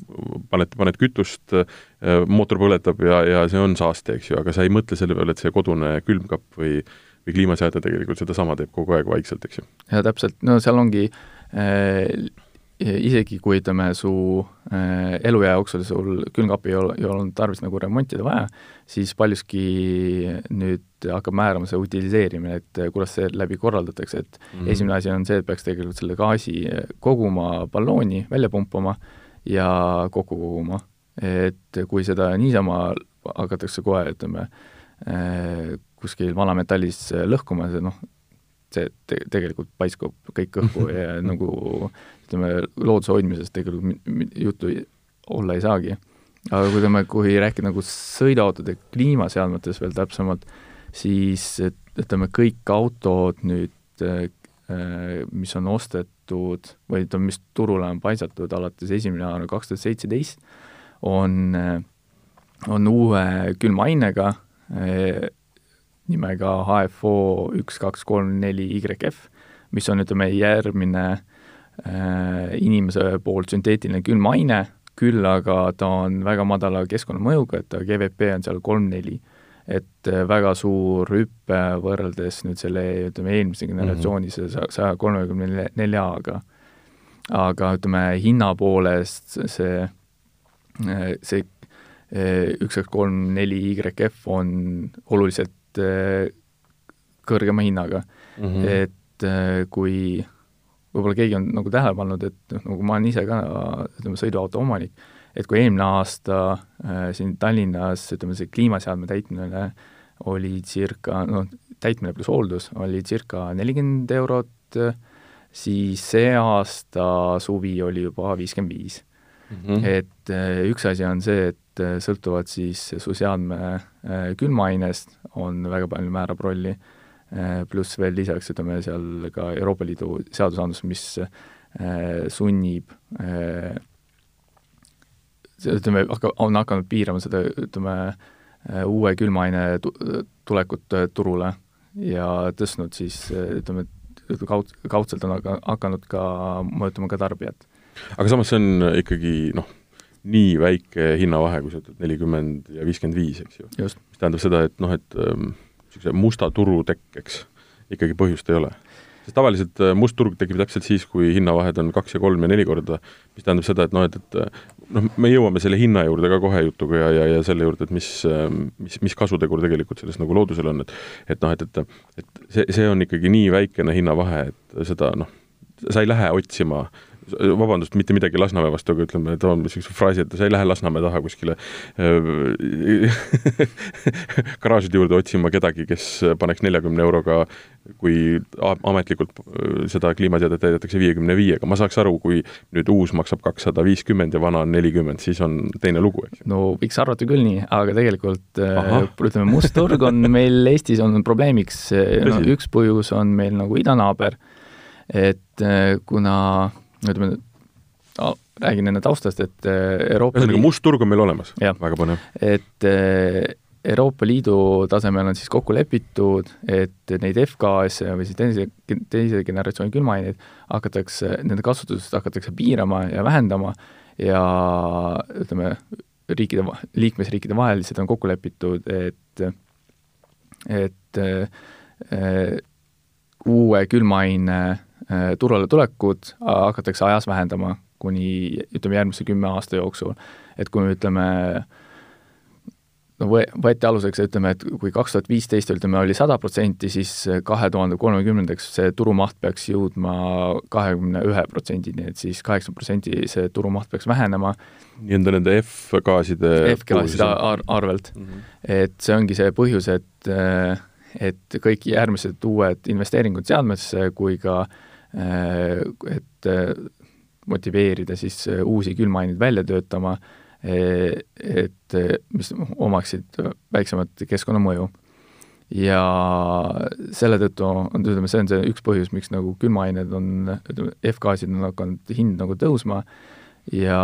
paned, paned kütust, äh, mootor põletab ja, ja see on saaste, eks ju, aga sa ei mõtle selle peale, et see kodune külmkapp või või kliimaseade tegelikult sedasama teeb kogu aeg vaikselt, eks ju. jaa, täpselt, no seal ongi äh, isegi kui ütleme, su äh, eluea jooksul sul külmkappi ei ole, ei olnud tarvis nagu remontida vaja, siis paljuski nüüd hakkab määrama see utiliseerimine, et kuidas see läbi korraldatakse, et mm -hmm. esimene asi on see, et peaks tegelikult selle gaasi koguma ballooni, välja pumpama ja kokku koguma. et kui seda niisama hakatakse kohe, ütleme, äh, kuskil vanametallis lõhkuma, see noh, see te-, tegelikult paiskub kõik õhku ja nagu ütleme, looduse hoidmisest tegelikult juttu olla ei saagi. aga kui ütleme, kui rääkida nagu sõiduautode kliimaseadmetest veel täpsemalt, siis ütleme, kõik autod nüüd, äh, mis on ostetud või ütleme, mis turule on paisatud alates esimene jaanuar kaks tuhat seitseteist, on, on uue külmaainega, nimega HFO üks, kaks, kolm, neli YF, mis on, ütleme, järgmine äh, inimese poolt sünteetiline külmaine, küll aga ta on väga madala keskkonnamõjuga, et ta GVP on seal kolm-neli. Et äh, väga suur hüpe võrreldes nüüd selle, ütleme, eelmise generatsiooni mm -hmm. saja kolmekümne neljaga. aga ütleme, hinna poolest see, äh, see äh, üks, kaks, kolm, neli YF on oluliselt Eh, kõrgema hinnaga mm. -hmm. et kui võib-olla keegi on nagu tähele pannud, et noh, nagu ma olen ise ka ütleme, sõiduauto omanik, et kui eelmine aasta äh, siin Tallinnas ütleme, see kliimaseadme täitmine oli circa, noh, täitmine pluss hooldus oli circa nelikümmend eurot, siis see aasta suvi oli juba viiskümmend viis. Mhm. et äh, üks asi on see, et äh, sõltuvalt siis su seadme äh, külmaainest on väga palju määrab rolli, pluss veel lisaks ütleme seal ka Euroopa Liidu seadusandlus, mis sunnib ütleme, hakka-, on hakanud piirama seda, ütleme, uue külmaaine tulekut turule ja tõstnud siis ütleme, kaud-, kaudselt on hakanud ka mõjutama ka tarbijat aga samas see on ikkagi noh, nii väike hinnavahe, kui sa ütled nelikümmend ja viiskümmend viis, eks ju. mis tähendab seda, et noh, et niisuguse ähm, musta turu tekkeks ikkagi põhjust ei ole. sest tavaliselt äh, must turg tekib täpselt siis, kui hinnavahed on kaks ja kolm ja neli korda, mis tähendab seda, et noh, et, et äh, noh, me jõuame selle hinna juurde ka kohe jutuga ja, ja, ja selle juurde, et mis, mis, mis kasutegur tegelikult selles nagu loodusel on, et et noh, et, et, et see, see on ikkagi nii väikene hinnavahe, et seda noh, sa ei lähe otsima äh, vabandust, mitte midagi Lasnamäe vastu, aga ütleme, toon niisuguse fraasi, et sa ei lähe Lasnamäe taha kuskile äh, garaažide juurde otsima kedagi, kes paneks neljakümne euroga, kui ametlikult äh, seda kliimaseadet täidetakse viiekümne viiega. ma saaks aru, kui nüüd uus maksab kakssada viiskümmend ja vana on nelikümmend, siis on teine lugu, eks ju. no võiks arvata küll nii, aga tegelikult äh, Aha. ütleme, must turg on meil Eestis on probleemiks, no üks põhjus on meil nagu idanaaber, et kuna ütleme, räägin enne taustast, et Euroopa ühesõnaga, must turg on meil olemas, väga põnev. et Euroopa Liidu tasemel on siis kokku lepitud, et neid F-gaase või siis teise, teise generatsiooni külmaaineid hakatakse, nende kasutust hakatakse piirama ja vähendama ja ütleme, riikide, liikmesriikide vahel lihtsalt on kokku lepitud, et et äh, uue külmaaine äh, turule tulekut hakatakse ajas vähendama kuni ütleme, järgmise kümne aasta jooksul. et kui me ütleme äh, no võeti aluseks, ütleme, et kui kaks tuhat viisteist, ütleme, oli sada protsenti, siis kahe tuhande kolmekümnendaks see turumaht peaks jõudma kahekümne ühe protsendini, et siis kaheksa protsenti see turumaht peaks vähenema. nii-öelda nende F-gaaside F-gaaside ar arvelt mm. -hmm. et see ongi see põhjus, et, et kõik järgmised uued investeeringud seadmesse kui ka et motiveerida siis uusi külmaaineid välja töötama et mis omaksid väiksemat keskkonnamõju. ja selle tõttu on, ütleme, see on see üks põhjus, miks nagu külmaained on, ütleme, F-gaasid on hakanud hind nagu tõusma ja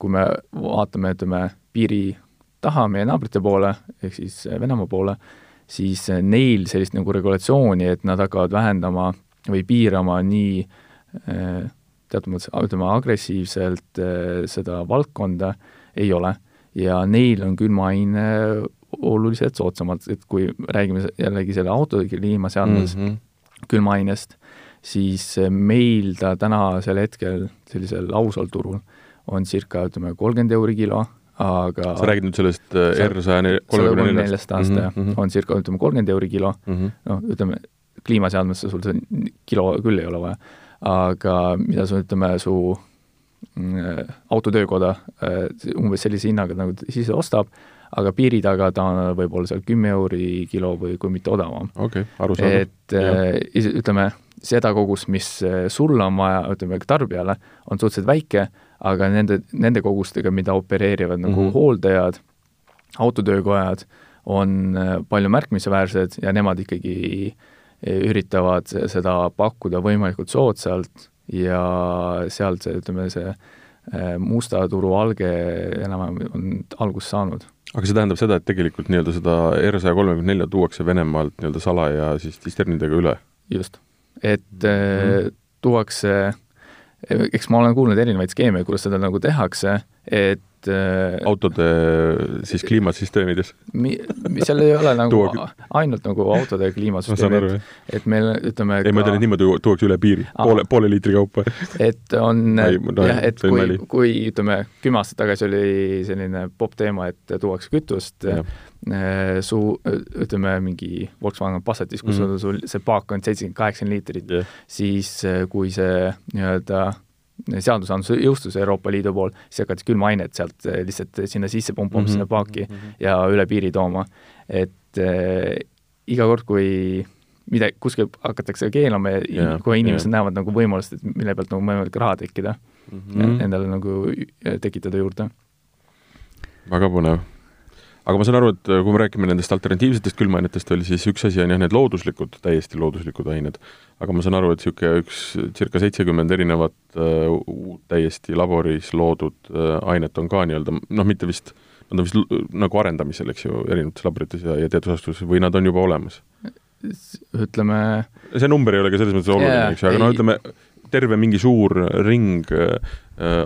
kui me vaatame, ütleme, piiri taha meie naabrite poole, ehk siis Venemaa poole, siis neil sellist nagu regulatsiooni, et nad hakkavad vähendama või piirama nii eh, teatud mõttes ütleme, agressiivselt äh, seda valdkonda ei ole ja neil on külmaaine oluliselt soodsamalt, et kui räägime jällegi selle autode kliimaseadmes mm -hmm. külmaainest, siis meil ta tänasel hetkel sellisel ausal turul on circa ütleme, kolmkümmend euri kilo, aga sa räägid nüüd sellest äh, R saja kolmekümne neljast aasta mm, -hmm. on circa ütleme, kolmkümmend euri kilo mm, -hmm. noh, ütleme, kliimaseadmesse sul see kilo küll ei ole vaja aga mida su, ütleme, su mm, autotöökoda äh, umbes sellise hinnaga nagu sisse ostab, aga piiri taga ta on võib-olla seal kümme euri kilo või kui mitte odavam. okei okay,, arusaadav. et äh, ütleme, seda kogust, mis äh, sul on vaja, ütleme tarbijale, on suhteliselt väike, aga nende, nende kogustega, mida opereerivad nagu mm -hmm. hooldajad, autotöökojad, on palju märkimisväärsed ja nemad ikkagi äh, üritavad seda pakkuda võimalikult soodsalt ja sealt see, ütleme, see äh, musta turu alge enam-vähem on algust saanud. aga see tähendab seda, et tegelikult nii-öelda seda R saja kolmekümne nelja tuuakse Venemaalt nii-öelda salaja siis disternidega üle? just, et mm tuuakse, eks ma olen kuulnud erinevaid skeeme, kuidas seda nagu tehakse, et et äh, autode siis kliimasüsteemides? Mi-, seal ei ole nagu Tuua... ainult nagu autode kliimasüsteemid, et meil ütleme ei ka..., ma ütlen, et niimoodi tuuakse üle piiri, poole, poole liitri kaupa. et on no, jah, et kui, kui ütleme, kümme aastat tagasi oli selline popp teema, et tuuakse kütust. Äh, su, ütleme, mingi Volkswagen Passatis, kus mm -hmm. sul see paak on seitsekümmend, kaheksakümmend liitrit yeah., siis äh, kui see nii-öelda seadusandlus jõustus Euroopa Liidu pool, siis hakati külmainet sealt eh, lihtsalt sinna sisse pumpama mm, -hmm. sinna paaki mm -hmm. ja üle piiri tooma. et äh, iga kord, kui mida, kuskil hakatakse keelama ja yeah, kohe inimesed yeah. näevad nagu võimalust, et mille pealt nagu võimalik raha tekkida mm, -hmm. endale nagu tekitada juurde. väga põnev aga ma saan aru, et äh, kui me räägime nendest alternatiivsetest külmaainetest veel, siis üks asi on jah, need looduslikud, täiesti looduslikud ained, aga ma saan aru, et niisugune üks circa seitsekümmend erinevat uh, täiesti laboris loodud uh, ainet on ka nii-öelda noh, mitte vist, nad on vist nagu arendamisel, eks ju, erinevates laborites ja, ja teadusasutustes või nad on juba olemas? ütleme see number ei ole ka selles mõttes oluline yeah,, eks ju, aga no ütleme, terve mingi suur ring äh,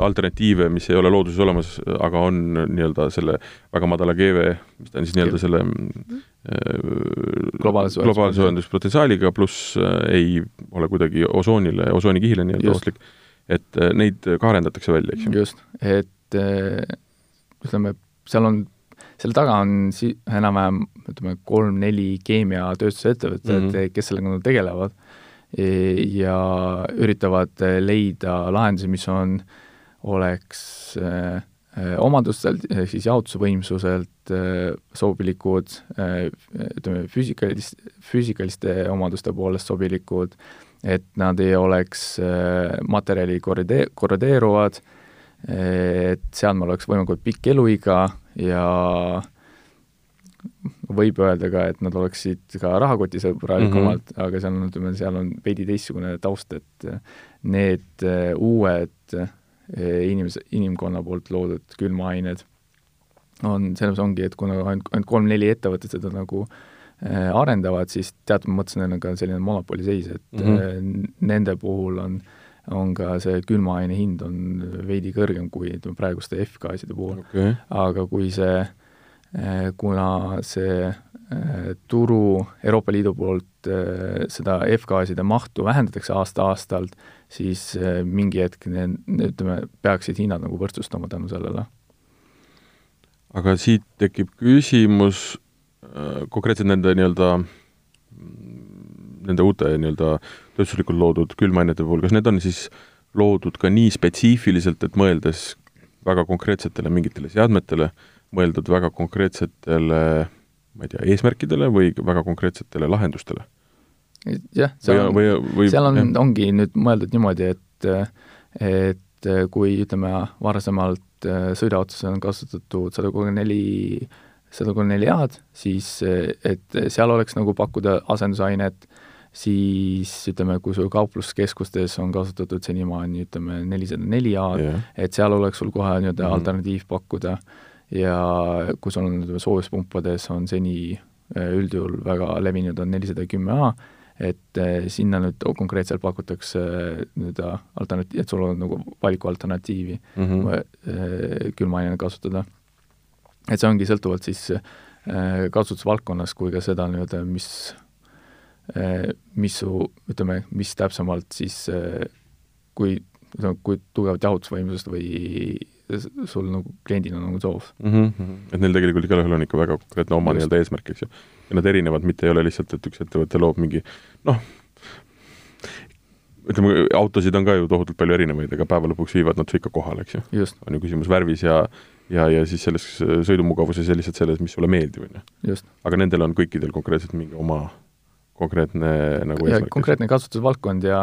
alternatiive, mis ei ole looduses olemas, aga on nii-öelda selle väga madala GV, mis ta on siis nii-öelda selle äh, globaalse globaalse soojenduspotentsiaaliga, pluss äh, ei ole kuidagi osoonile, osoonikihile nii-öelda ohtlik, et neid ka arendatakse välja, eks ju. just, et ütleme, seal on selle taga on si-, enam-vähem ütleme, kolm-neli keemiatööstusettevõtet mm, -hmm. kes sellega nagu tegelevad ja üritavad leida lahendusi, mis on, oleks äh, omadustelt, ehk siis jaotusvõimsuselt äh, sobilikud, äh, ütleme, füüsikalist, füüsikaliste omaduste poolest sobilikud, et nad ei oleks materjali korride-, korrodeeruvad, et seadmel oleks võimalikult pikk eluiga ja võib öelda ka, et nad oleksid ka rahakotisõbralikumad mm, -hmm. aga seal on, ütleme, seal on veidi teistsugune taust, et need äh, uued inimese, inimkonna poolt loodud külmaained on, selles ongi, et kuna ainult, ainult kolm-neli ettevõtet seda nagu äh, arendavad, siis teatud mõttes neil on ka selline monopoliseis, et mm -hmm. nende puhul on, on ka see külmaaine hind on veidi kõrgem kui ütleme praeguste F-gaaside puhul okay.. aga kui see, kuna see turu Euroopa Liidu poolt seda F-gaaside mahtu vähendatakse aasta-aastalt, siis mingi hetk need, ütleme, peaksid hinnad nagu võrdsustama tänu sellele. Aga siit tekib küsimus äh, konkreetselt nende nii-öelda, nende uute nii-öelda tööstuslikult loodud külmainete puhul, kas need on siis loodud ka nii spetsiifiliselt, et mõeldes väga konkreetsetele mingitele seadmetele, mõeldud väga konkreetsetele ma ei tea, eesmärkidele või väga konkreetsetele lahendustele? jah, seal on, seal on, ongi nüüd mõeldud niimoodi, et et kui ütleme, varasemalt äh, sõiduautos on kasutatud sada kolmkümmend neli, sada kolmkümmend neli A-d, siis et seal oleks nagu pakkuda asendusainet, siis ütleme, kui sul kaupluskeskustes on kasutatud senimaani ütleme nelisada neli A-d et seal oleks sul kohe nii-öelda mm -hmm. alternatiiv pakkuda ja kui sul on soojuspumpades on seni äh, üldjuhul väga levinud on nelisada kümme A, et eh, sinna nüüd konkreetselt pakutakse eh, nii-öelda alternatiiv, et sul on nagu valiku alternatiivi mm -hmm. külmainena kasutada. et see ongi sõltuvalt siis kasutusvaldkonnast kui ka seda nii-öelda, mis, mis su, ütleme, mis täpsemalt siis, kui, kui tugevat jahutusvõimsust või sul nagu kliendil on nagu soov mm. -hmm. et neil tegelikult igalühel on ikka väga konkreetne oma nii-öelda eesmärk, eks ju. ja nad erinevad, mitte ei ole lihtsalt, et üks ettevõte loob mingi noh, ütleme, autosid on ka ju tohutult palju erinevaid, aga päeva lõpuks viivad nad su ikka kohale, eks ju. on ju küsimus värvis ja ja, ja siis selles sõidumugavuses ja lihtsalt selles, mis sulle meeldib, on ju. aga nendel on kõikidel konkreetselt mingi oma konkreetne nagu eesmärk. konkreetne kasutusvaldkond ja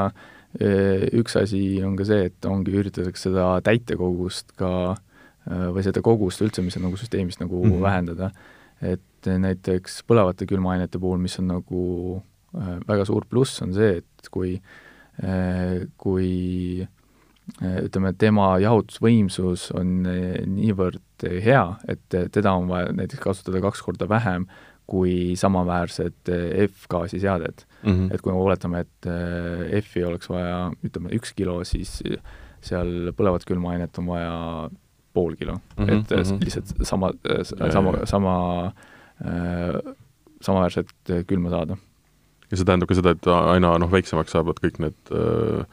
üks asi on ka see, et ongi, üritatakse seda täitekogust ka või seda kogust üldse, mis on nagu süsteemist nagu mm -hmm. vähendada. et näiteks põlevate külmaainete puhul, mis on nagu väga suur pluss, on see, et kui, kui ütleme, tema jahutusvõimsus on niivõrd hea, et teda on vaja näiteks kasutada kaks korda vähem kui samaväärset eh, F-gaasi seadet mm. -hmm. et kui me oletame, et eh, F-i oleks vaja, ütleme, üks kilo, siis seal põlevat külmaainet on vaja pool kilo mm, -hmm. et mm -hmm. lihtsalt sama, sama, sama äh,, samaväärset külma saada. ja see tähendab ka seda, et aina noh, väiksemaks saavad kõik need äh,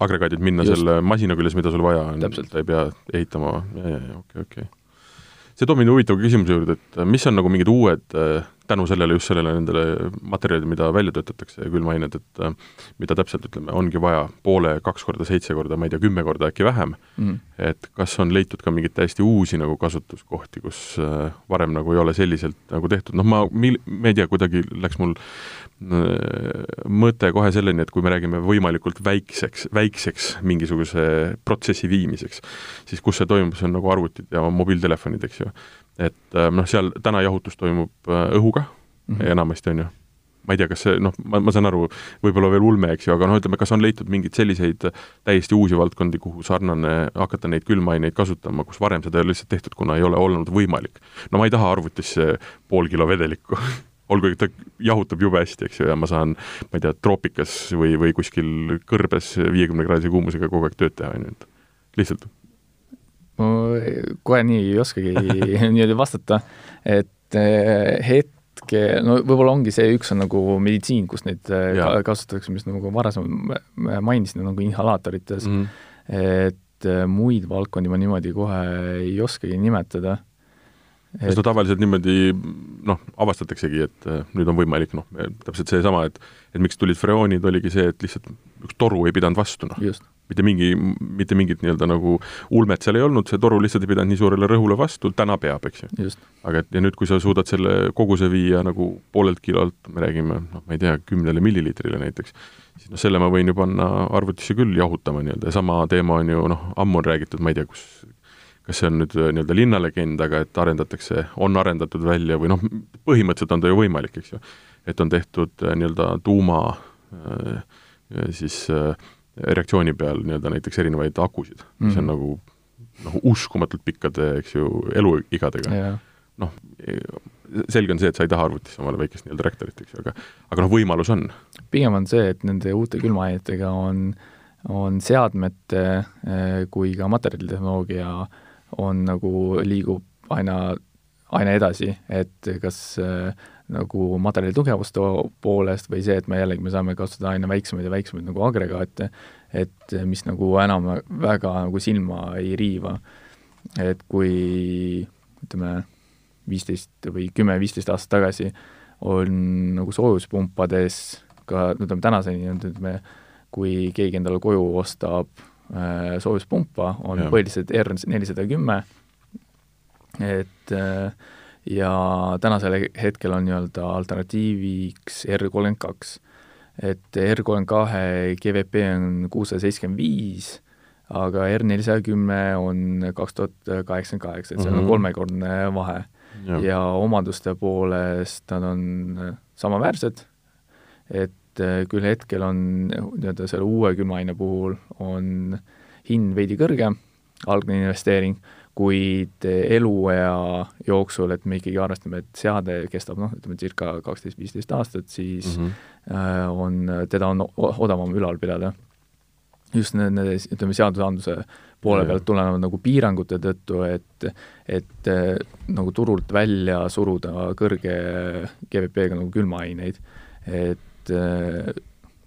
agregaadid minna Just. selle masina küljes, mida sul vaja on, ta ei pea ehitama, okei okei see toob mind huvitava küsimuse juurde, et mis on nagu mingid uued äh, tänu sellele, just sellele nendele materjalidele, mida välja töötatakse, külmained, et äh, mida täpselt, ütleme, ongi vaja poole, kaks korda, seitse korda, ma ei tea, kümme korda äkki vähem. Mm., et kas on leitud ka mingeid täiesti uusi nagu kasutuskohti, kus äh, varem nagu ei ole selliselt nagu tehtud, noh ma, ma ei tea, kuidagi läks mul mõte kohe selleni, et kui me räägime võimalikult väikseks, väikseks mingisuguse protsessi viimiseks, siis kus see toimub, see on nagu arvutid ja mobiiltelefonid, eks ju. Et äh, noh, seal täna jahutus toimub äh, õhuga mm -hmm. enamasti, on ju. ma ei tea, kas see, noh, ma, ma saan aru, võib-olla veel ulme, eks ju, aga noh, ütleme, kas on leitud mingeid selliseid täiesti uusi valdkondi, kuhu sarnane, hakata neid külmaineid kasutama, kus varem seda ei ole lihtsalt tehtud, kuna ei ole olnud võimalik. no ma ei taha arvutisse pool kilo vedelikku olgugi ta jahutab jube hästi, eks ju, ja ma saan, ma ei tea, troopikas või, või kuskil kõrbes viiekümne kraadise kuumusega kogu aeg tööd teha, on ju, et lihtsalt ma kohe nii ei oskagi niimoodi vastata, et eh, hetke, no võib-olla ongi see, üks on nagu meditsiin, kus neid eh, ja. kasutatakse, mis nagu varasemalt mainisin, nagu inhalaatorites mm, -hmm. et eh, muid valdkondi ma niimoodi kohe ei oskagi nimetada et... sest no tavaliselt niimoodi noh, avastataksegi, et nüüd on võimalik noh, täpselt seesama, et et miks tulid freoonid, oligi see, et lihtsalt üks toru ei pidanud vastu, noh mitte mingi, mitte mingit nii-öelda nagu ulmet seal ei olnud, see toru lihtsalt ei pidanud nii suurele rõhule vastu, täna peab, eks ju. aga et ja nüüd, kui sa suudad selle koguse viia nagu poolelt kilolt, me räägime, noh, ma ei tea, kümnele milliliitrile näiteks, siis noh, selle ma võin ju panna arvutisse küll jahutama nii-öelda ja sama teema on ju noh, ammu on räägitud, ma ei tea, kus kas see on nüüd äh, nii-öelda linnalegend, aga et arendatakse, on arendatud välja või noh, põhimõtteliselt on ta ju võimalik, eks ju. et on tehtud äh, nii-öelda tuuma äh, siis äh, reaktsiooni peal nii-öelda näiteks erinevaid akusid mm, mis on Mhm. nagu noh, uskumatult pikkade, eks ju, eluigadega jah, noh, selge on see, et sa ei taha arvutisse omale väikest nii-öelda reaktorit, eks ju, aga aga noh, võimalus on. pigem on see, et nende uute külmaainetega on, on seadmete eh, kui ka materjalitehnoloogia on nagu, liigub aina, aina edasi, et kas äh, nagu materjali tugevuste poolest või see, et me jällegi, me saame kasutada aina väiksemaid ja väiksemaid nagu agregaate, et mis nagu enam väga nagu silma ei riiva. et kui ütleme, viisteist või kümme-viisteist aastat tagasi on nagu soojuspumpades ka, ütleme tänaseni on, ütleme, kui keegi endale koju ostab äh, soojuspumpa, on põhiliselt R nelisada kümme, et äh, ja tänasel hetkel on nii-öelda alternatiiviks R kolmkümmend kaks. et R kolmkümmend kahe GVP on kuussada seitsekümmend viis, aga R nelisada kümme on kaks tuhat kaheksakümmend kaheksa, et seal on Mhm. kolmekordne vahe ja, ja omaduste poolest nad on samaväärsed, et küll hetkel on nii-öelda selle uue külmaaine puhul on hind veidi kõrgem, algne investeering, kuid eluea jooksul, et me ikkagi arvestame, et seade kestab noh, ütleme circa kaksteist, viisteist aastat, siis mm -hmm. on, teda on odavam ülal pidada. just nende, ütleme, seadusandluse poole pealt tulenevad nagu piirangute tõttu, et et äh, nagu turult välja suruda kõrge GVP-ga nagu külmaaineid, et äh,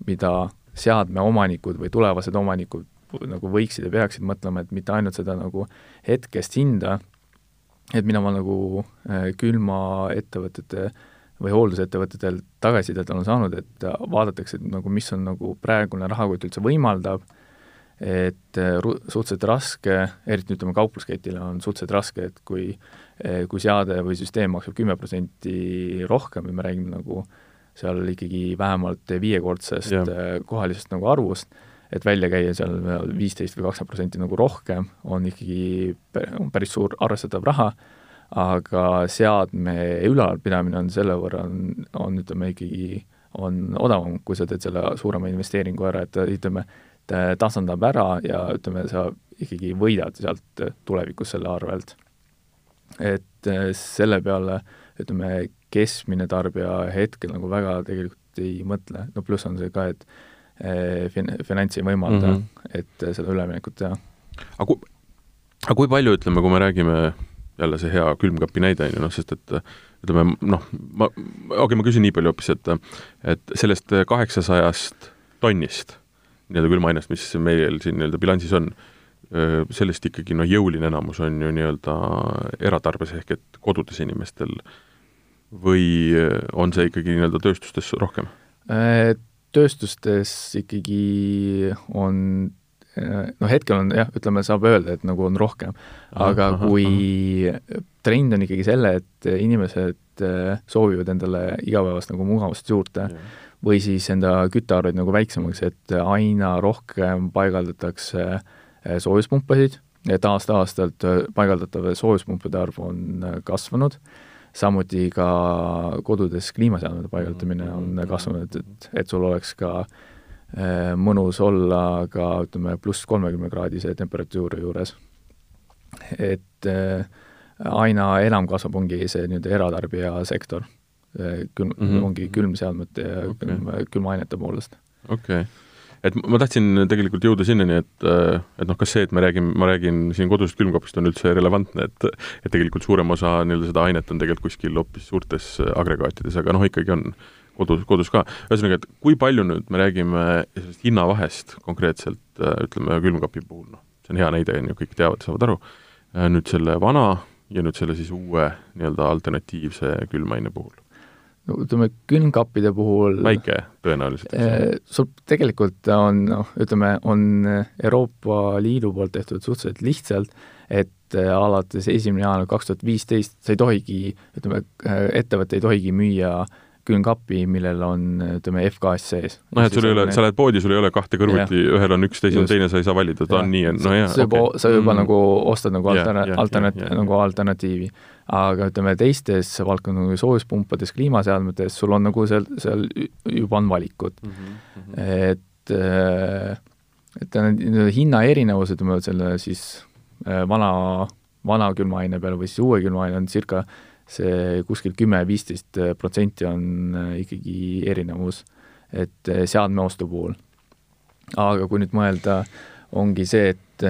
mida seadme omanikud või tulevased omanikud nagu võiksid ja peaksid mõtlema, et mitte ainult seda nagu hetkest hinda, et mida ma nagu äh, külmaettevõtete või hooldusettevõtetel tagasisidet olen saanud, et äh, vaadatakse, et nagu mis on nagu praegune rahakott üldse võimaldab, et äh, ru-, suhteliselt raske, eriti ütleme, kauplusketile on suhteliselt raske, et kui kui seade või süsteem maksab kümme protsenti rohkem ja me räägime nagu seal ikkagi vähemalt viiekordsest äh, kohalisest nagu arvust, et välja käia seal viisteist või kakskümmend protsenti nagu rohkem, on ikkagi on päris suur arvestatav raha, aga seadme ülalpidamine on selle võrra, on, on ütleme ikkagi, on odavam, kui sa teed selle suurema investeeringu ära, et ütleme, ta tasandab ära ja ütleme, sa ikkagi võidad sealt tulevikus selle arvelt. et eh, selle peale ütleme, keskmine tarbija hetkel nagu väga tegelikult ei mõtle, no pluss on see ka, et fin-, finants ei võimalda mm. -hmm. et eh, seda üleminekut teha. aga kui, aga kui palju, ütleme, kui me räägime jälle see hea külmkapi näide, on ju, noh, sest et ütleme, noh, ma, okei okay,, ma küsin nii palju hoopis, et et sellest kaheksasajast tonnist nii-öelda külmainest, mis meil siin nii-öelda bilansis on, sellest ikkagi noh, jõuline enamus on ju nii-öelda eratarbes ehk et kodudes inimestel või on see ikkagi nii-öelda tööstustes rohkem? Tööstustes ikkagi on noh, hetkel on jah, ütleme, saab öelda, et nagu on rohkem, aga Ahah, kui trend on ikkagi selle, et inimesed äh, soovivad endale igapäevast nagu mugavust juurde või siis enda küttearveid nagu väiksemaks, et aina rohkem paigaldatakse äh, soojuspumpasid, et aasta-aastalt äh, paigaldatava soojuspumpade arv on kasvanud, samuti ka kodudes kliimaseadmete paigaldamine on kasvanud, et, et sul oleks ka äh, mõnus olla ka ütleme, pluss kolmekümne kraadise temperatuuri juures. et äh, aina enam kasvab, ongi see nii-öelda eratarbija sektor, külm mm. -hmm. ongi külmseadmete ja Okei. külm, külmaainete poolest. okei okay. Et ma tahtsin tegelikult jõuda sinnani, et, et noh, kas see, et me räägime, ma räägin siin kodusest külmkapist, on üldse relevantne, et et tegelikult suurem osa nii-öelda seda ainet on tegelikult kuskil hoopis suurtes agregaatides, aga noh, ikkagi on kodus, kodus ka. ühesõnaga, et kui palju nüüd me räägime sellest hinnavahest konkreetselt, ütleme, külmkapi puhul, noh, see on hea näide, on ju, kõik teavad, saavad aru, nüüd selle vana ja nüüd selle siis uue nii-öelda alternatiivse külmaine puhul? Ütleme, külmkappide puhul väike tõenäoliselt? Eh, sul tegelikult on noh, ütleme, on Euroopa Liidu poolt tehtud suhteliselt lihtsalt, et eh, alates esimene jaanuar kaks tuhat viisteist sa ei tohigi, ütleme, ettevõte ei tohigi müüa külmkappi, millel on, ütleme, F-gaas sees. noh, et sul ei ole, sa lähed poodi, sul ei ole kahte kõrvuti, ühel on üks, teisel on teine, sa ei saa valida, ta Jah. on nii, no jaa, sa juba okei. sa juba Mm. nagu ostad nagu Jah, altern- jah, alternat- nagu alternatiivi. aga ütleme, teistes valdkondades, soojuspumpades, kliimaseadmetes, sul on nagu seal, seal juba on valikud Mhm, mhm. et äh, et need hinnaerinevused, ütleme selle siis vana, vana külmaaine peale või siis uue külmaaine on circa see kuskil kümme-viisteist protsenti on ikkagi erinevus, et seadme ostu puhul. aga kui nüüd mõelda, ongi see, et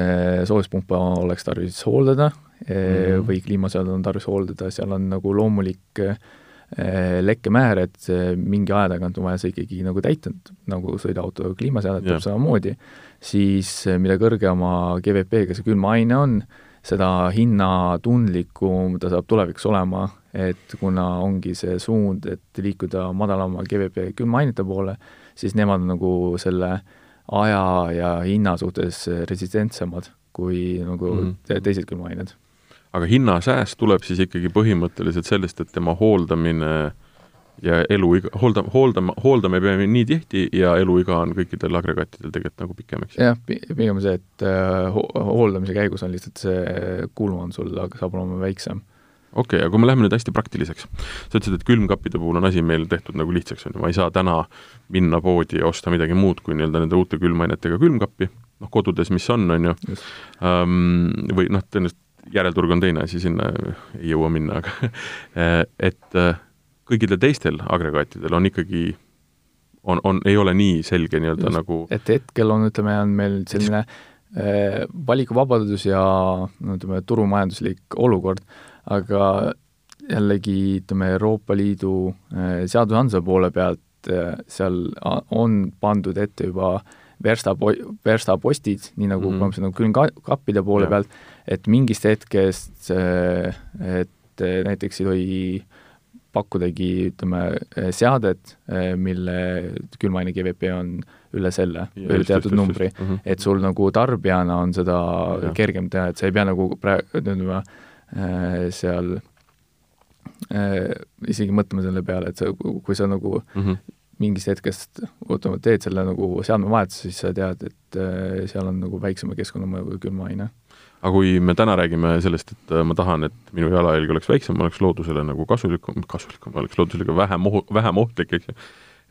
soojuspumpa oleks tarvis hooldada mm. või kliimaseadet on tarvis hooldada, seal on nagu loomulik lekkemäär, et mingi aja tagant on vaja see ikkagi nagu täita, nagu sõiduauto kliimaseadet yeah. samamoodi, siis mida kõrgema GVP-ga see külmaaine on, seda hinnatundlikum ta saab tulevikus olema, et kuna ongi see suund, et liikuda madalama GVP külmaainete poole, siis nemad on nagu selle aja ja hinna suhtes resistentsemad kui nagu mm -hmm. teised külmaained aga hinnasääst tuleb siis ikkagi põhimõtteliselt sellest, et tema hooldamine ja eluiga, hoolda, hooldama, hooldama ei pea nii tihti ja eluiga on kõikidel agregaatidel tegelikult nagu pikem, eks? jah, pigem see, et uh, hooldamise käigus on lihtsalt see kulu on sul, aga saab olema väiksem. Okei okay,, aga kui me läheme nüüd hästi praktiliseks, sa ütlesid, et külmkappide puhul on asi meil tehtud nagu lihtsaks, on ju, ma ei saa täna minna poodi ja osta midagi muud kui nii-öelda nende uute külmainetega külmkappi, noh, kodudes, mis on, on ju, um, või noh, tõenäoliselt järelturg on teine asi, sinna ei jõua minna, aga et kõikidel teistel agregaatidel on ikkagi, on, on, ei ole nii selge nii-öelda nagu et hetkel on, ütleme, on meil selline äh, valikuvabadus ja no ütleme, turumajanduslik olukord, aga jällegi ütleme, Euroopa Liidu äh, seadusandluse poole pealt äh, seal on pandud ette juba verstapo-, verstapostid, nii nagu mm -hmm. nagu külmkappide poole ja. pealt, et mingist hetkest, et näiteks ei tohi pakkudagi, ütleme, seadet, mille külmaine GVP on üle selle, üle teatud numbri, mm -hmm. et sul nagu tarbijana on seda ja. kergem teha, et sa ei pea nagu praegu, ütleme, seal äh, isegi mõtlema selle peale, et sa, kui sa nagu mm -hmm. mingist hetkest, ootame, teed selle nagu seadmevahetuse, siis sa tead, et äh, seal on nagu väiksema keskkonnamõju kui külmaaine aga kui me täna räägime sellest, et äh, ma tahan, et minu jalajälg oleks väiksem, oleks loodusele nagu kasulikum, kasulikum, oleks loodusele vähem ohu, vähem ohtlik, eks ju,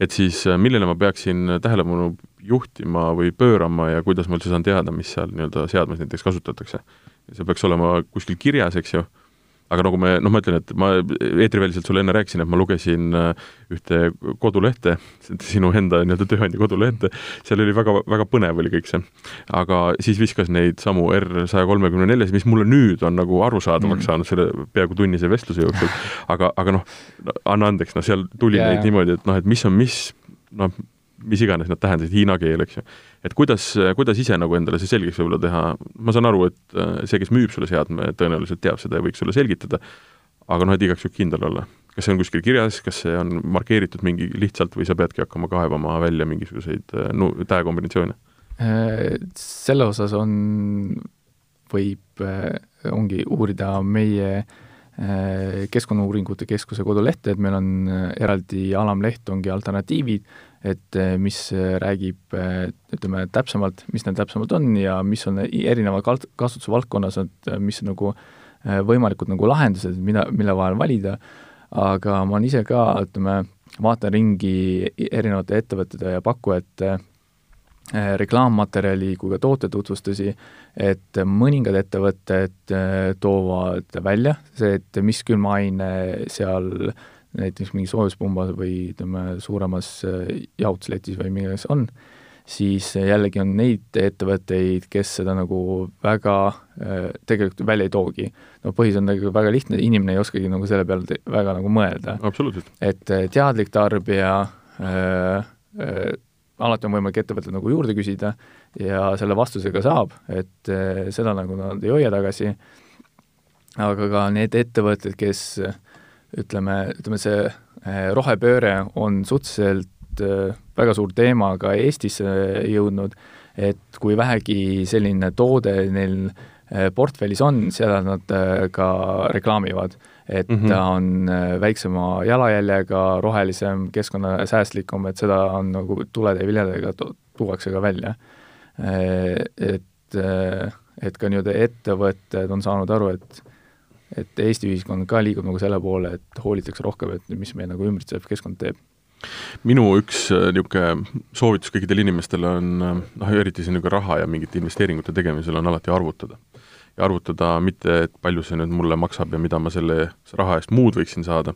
et siis äh, millele ma peaksin tähelepanu juhtima või pöörama ja kuidas ma üldse saan teada, mis seal nii-öelda seadmes näiteks kasutatakse. see peaks olema kuskil kirjas, eks ju aga nagu me, noh, ma ütlen, et ma eetriväliselt sulle enne rääkisin, et ma lugesin äh, ühte kodulehte, sinu enda nii-öelda tööandja kodulehte, seal oli väga, väga põnev oli kõik see. aga siis viskas neid samu R saja kolmekümne neljasid, mis mulle nüüd on nagu arusaadavaks mm. saanud selle peaaegu tunnise vestluse jooksul, aga, aga noh, anna andeks, noh, seal tuli yeah. neid niimoodi, et noh, et mis on mis, noh, mis iganes nad tähendasid, hiina keel, eks ju. Et kuidas, kuidas ise nagu endale see selgeks võib-olla teha, ma saan aru, et äh, see, kes müüb sulle seadme, tõenäoliselt teab seda ja võiks sulle selgitada, aga noh, et igaks juhuks kindel olla. kas see on kuskil kirjas, kas see on markeeritud mingi lihtsalt või sa peadki hakkama kaevama välja mingisuguseid äh, nu-, tähekombinatsioone? Äh, selle osas on, võib, ongi uurida meie Keskkonnauuringute Keskuse kodulehte, et meil on eraldi alamleht, ongi alternatiivid, et eh, mis eh, räägib eh, ütleme täpsemalt, mis need täpsemalt on ja mis on erineva kasutuse valdkonnas, et mis nagu võimalikud nagu lahendused, mida, mille vahel valida, aga ma olen ise ka, ütleme, vaatan ringi erinevate ettevõtete ja pakkujate reklaammaterjali kui ka tootetutvustusi, et mõningad ettevõtted toovad välja see, et mis külmaaine seal äh, näiteks mingi soojuspumbas või ütleme, suuremas äh, jahutusletis või milles on, siis jällegi on neid ettevõtteid, kes seda nagu väga äh, tegelikult välja ei toogi. no põhjus on nagu väga lihtne, inimene ei oskagi nagu selle peale väga nagu mõelda. et äh, teadlik tarbija äh, äh, alati on võimalik ettevõttel nagu juurde küsida ja selle vastusega saab, et äh, seda nagu nad ei hoia tagasi, aga ka need ettevõtted, kes äh, ütleme, ütleme see eh, rohepööre on suhteliselt eh, väga suur teema ka Eestisse jõudnud, et kui vähegi selline toode neil eh, portfellis on, seda nad ka reklaamivad. et mm -hmm. ta on väiksema jalajäljega, rohelisem, keskkonnasäästlikum, et seda on nagu tulede ja viljadega tuuakse ka välja. Et, et ka nii-öelda ettevõtted on saanud aru, et et Eesti ühiskond ka liigub nagu selle poole, et hoolitakse rohkem, et mis meil nagu ümbritsev keskkond teeb. minu üks niisugune soovitus kõikidele inimestele on noh, eriti siin niisugune raha ja mingite investeeringute tegemisel on alati arvutada. ja arvutada mitte, et palju see nüüd mulle maksab ja mida ma selle raha eest muud võiksin saada,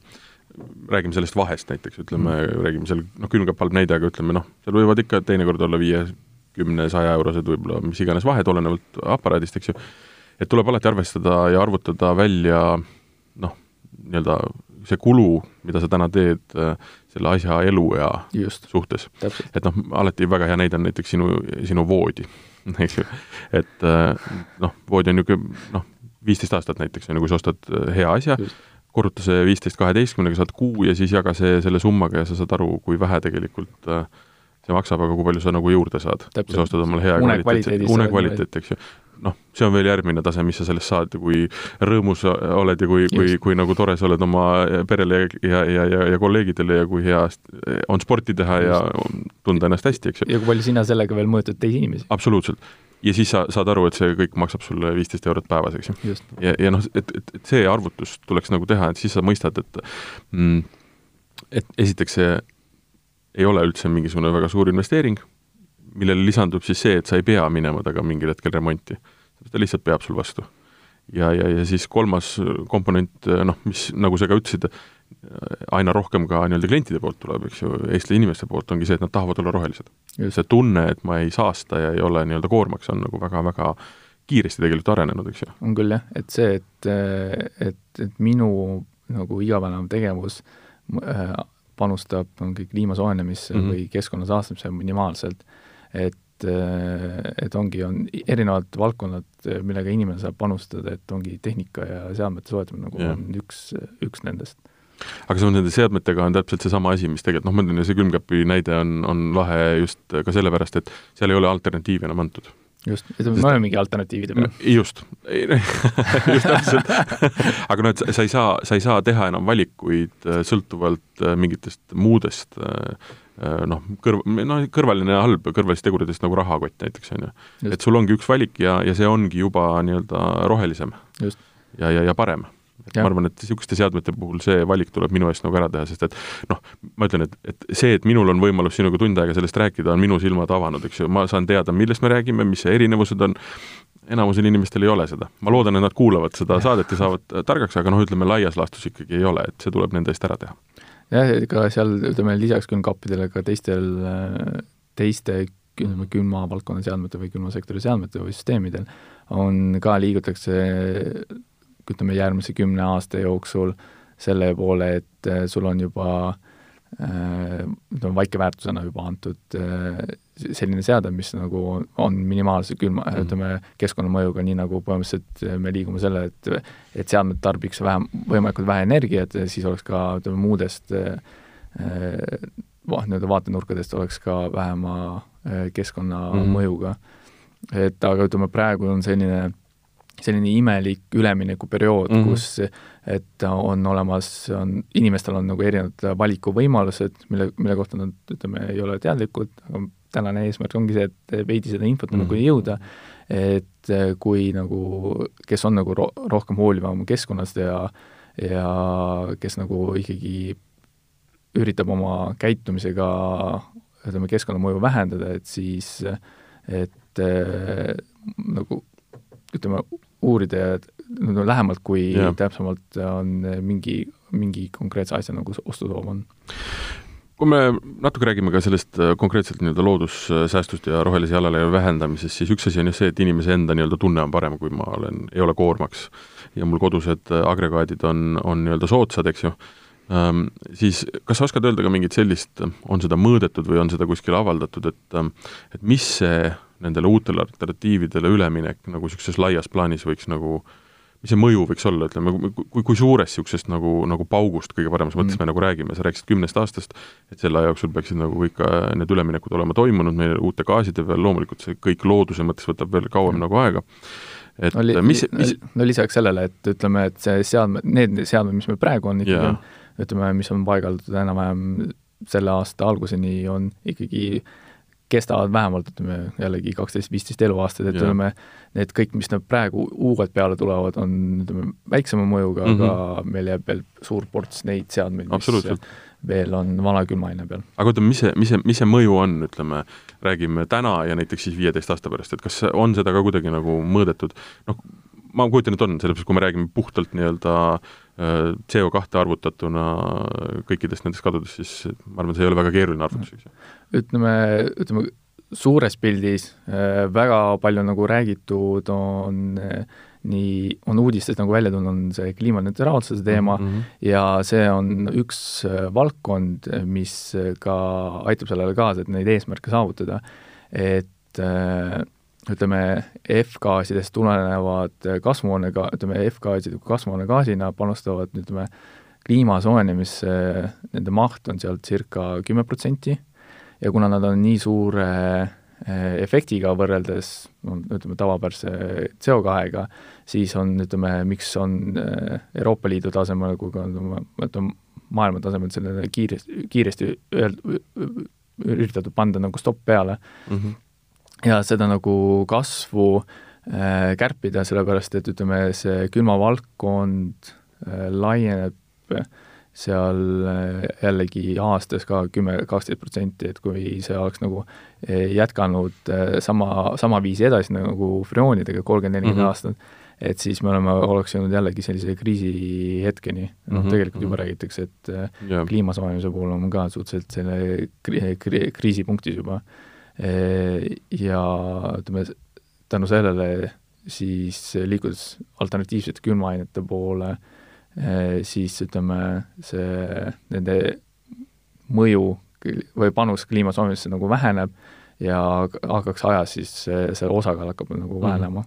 räägime sellest vahest näiteks, ütleme mm., räägime seal, noh, külmkapp halb näide, aga ütleme noh, seal võivad ikka teinekord olla viie, kümne, saja eurosed võib-olla mis iganes vahed, olenevalt aparaadist, eks ju, et tuleb alati arvestada ja arvutada välja noh, nii-öelda see kulu, mida sa täna teed äh, selle asja eluea suhtes. et noh, alati väga hea näide on näiteks sinu, sinu voodi, eks ju. et äh, noh, voodi on niisugune noh, viisteist aastat näiteks, on ju, kui sa ostad äh, hea asja, korruta see viisteist kaheteistkümnega, saad kuu ja siis jaga see selle summaga ja sa saad aru, kui vähe tegelikult see maksab, aga kui palju sa nagu juurde saad. kui sa ostad omale hea kvaliteet, unekvaliteet, eks ju noh, see on veel järgmine tase, mis sa sellest saad ja kui rõõmus oled ja kui, kui, kui nagu tore sa oled oma perele ja, ja, ja, ja kolleegidele ja kui hea on sporti teha ja tunda ennast hästi, eks ju. ja kui palju sina sellega veel mõjutad teisi inimesi. absoluutselt. ja siis sa saad aru, et see kõik maksab sulle viisteist eurot päevas, eks ju. ja, ja noh, et, et, et see arvutus tuleks nagu teha, et siis sa mõistad, et mm, et esiteks see ei ole üldse mingisugune väga suur investeering millele lisandub siis see, et sa ei pea minema taga mingil hetkel remonti. ta lihtsalt peab sul vastu. ja, ja, ja siis kolmas komponent, noh, mis, nagu sa ka ütlesid, aina rohkem ka nii-öelda klientide poolt tuleb, eks ju, Eesti inimeste poolt, ongi see, et nad tahavad olla rohelised. see tunne, et ma ei saasta ja ei ole nii-öelda koormaks, on nagu väga-väga kiiresti tegelikult arenenud, eks ju. on küll jah, et see, et, et, et minu nagu igapäevane tegevus äh, panustab mingi kliima soojenemisse mm -hmm. või keskkonna saastamisse minimaalselt et, et ongi, on erinevad valdkonnad, millega inimene saab panustada, et ongi tehnika ja seadmete soetamine nagu ja. on üks, üks nendest aga see on nende seadmetega on täpselt seesama asi, mis tegelikult noh, ma ütlen, see külmkapi näide on, on lahe just ka sellepärast, et seal ei ole alternatiivi enam antud just, me olemegi alternatiivide peal. just just täpselt aga noh, et sa ei saa, sa ei saa teha enam valikuid äh, sõltuvalt äh, mingitest muudest äh, noh, kõrv-, noh, kõrvaline halb kõrvalistest teguritest nagu rahakott näiteks, on ju. et sul ongi üks valik ja, ja see ongi juba nii-öelda rohelisem. ja, ja, ja parem et ja. ma arvan, et niisuguste seadmete puhul see valik tuleb minu eest nagu ära teha, sest et noh, ma ütlen, et, et see, et minul on võimalus sinuga tund aega sellest rääkida, on minu silmad avanud, eks ju, ma saan teada, millest me räägime, mis see erinevused on, enamusel inimestel ei ole seda. ma loodan, et nad kuulavad seda ja. saadet ja saavad targaks, aga noh, ütleme laias laastus ikkagi ei ole, et see tuleb nende eest ära teha. jah, ega seal ütleme lisaks külmkappidele ka teistel, teiste ütleme, külmavaldkonna seadmete või külmasektori seadmete või süsteemidel on ka, liigutakse ütleme, järgmise kümne aasta jooksul selle poole, et äh, sul on juba äh, ütleme, väikeväärtusena juba antud äh, selline seade, mis nagu on minimaalse külma mm, -hmm. ütleme, keskkonnamõjuga, nii nagu põhimõtteliselt me liigume selle, et et seadmed tarbiks vähem, võimalikult vähe energiat, siis oleks ka ütleme, muudest noh, nii-öelda vaatenurkadest oleks ka vähema keskkonnamõjuga mm. -hmm. et aga ütleme, praegu on selline selline imelik üleminekuperiood mm, -hmm. kus et on olemas, on, inimestel on nagu erinevad valikuvõimalused, mille, mille kohta nad, ütleme, ei ole teadlikud, aga tänane eesmärk ongi see, et veidi seda infot mm -hmm. nagu jõuda, et kui nagu, kes on nagu ro-, rohkem hoolivam keskkonnast ja ja kes nagu ikkagi üritab oma käitumisega ütleme, keskkonnamõju vähendada, et siis et äh, nagu ütleme, uurida ja no, lähemalt, kui ja. täpsemalt on mingi, mingi konkreetse asja nagu ostusoov on kui me natuke räägime ka sellest äh, konkreetselt nii-öelda loodussäästust ja rohelise jalajälje vähendamisest, siis üks asi on just see, et inimese enda nii-öelda tunne on parem, kui ma olen, ei ole koormaks. ja mul kodused äh, agregaadid on, on nii-öelda soodsad, eks ju ähm,, siis kas sa oskad öelda ka mingit sellist, on seda mõõdetud või on seda kuskil avaldatud, et et mis see nendele uutele alternatiividele üleminek nagu niisuguses laias plaanis võiks nagu mis see mõju võiks olla, ütleme, kui, kui suurest niisugusest nagu, nagu paugust kõige paremas mõttes mm. me nagu räägime, sa rääkisid kümnest aastast, et selle aja jooksul peaksid nagu kõik äh, need üleminekud olema toimunud, meil uute gaaside peal, loomulikult see kõik looduse mõttes võtab veel kauem mm. nagu aega, et no, li, mis, mis no lisaks sellele, et ütleme, et see seadmed, need seadmed, mis meil praegu on ikkagi yeah., ütleme, mis on paigaldatud enam-vähem selle aasta alguseni, on ikkagi äh, kestavad vähemalt, ütleme jällegi kaksteist, viisteist eluaastat, et ütleme, need kõik, mis nüüd praegu uued peale tulevad, on ütleme, väiksema mõjuga mm, -hmm. aga meil jääb veel suur ports neid seadmeid, mis veel on vana külmaine peal. aga ütleme, mis see, mis see, mis see mõju on, ütleme, räägime täna ja näiteks siis viieteist aasta pärast, et kas on seda ka kuidagi nagu mõõdetud, noh, ma kujutan, et on, sellepärast kui me räägime puhtalt nii-öelda äh, CO2 arvutatuna kõikidest nendest kadudest, siis ma arvan, see ei ole väga keeruline arvutus, eks ju. ütleme, ütleme suures pildis äh, väga palju nagu räägitud on äh, nii, on uudistes nagu välja tulnud, on see kliimaneutraalsuse teema mm -hmm. ja see on üks valdkond, mis ka aitab sellele kaasa, et neid eesmärke saavutada. et ütleme, F-gaasidest tulenevad kasvuhoonega, ütleme, F-gaasid kasvuhoonegaasina panustavad, ütleme, kliima soojenemisse, nende maht on seal circa kümme protsenti. Ja kuna nad on nii suure eh, efektiga võrreldes no ütleme, tavapärase CO2-ga, siis on, ütleme, miks on Euroopa Liidu tasemel kui ka ütleme, maailma tasemel sellele kiiresti, kiiresti öeld-, üritatud panda nagu stopp peale mm, -hmm ja seda nagu kasvu äh, kärpida, sellepärast et ütleme, see külmavaldkond äh, laieneb seal äh, jällegi aastas ka kümme, kaksteist protsenti, et kui see oleks nagu jätkanud sama, sama viisi edasi nagu freoonidega kolmkümmend, nelikümmend mhm. aastat, et siis me oleme, oleks jõudnud jällegi sellise kriisihetkeni, noh mm -hmm. tegelikult juba mm -hmm. räägitakse, et yeah. kliima soojenemise puhul on ka suhteliselt selle kri-, kri-, kriisipunktis juba ja ütleme, tänu sellele siis liikudes alternatiivsete külmaainete poole, siis ütleme, see, nende mõju või panus kliima soojenemisse nagu väheneb ja hakkaks ajas siis see, see osakaal hakkab nagu mhm. vähenema.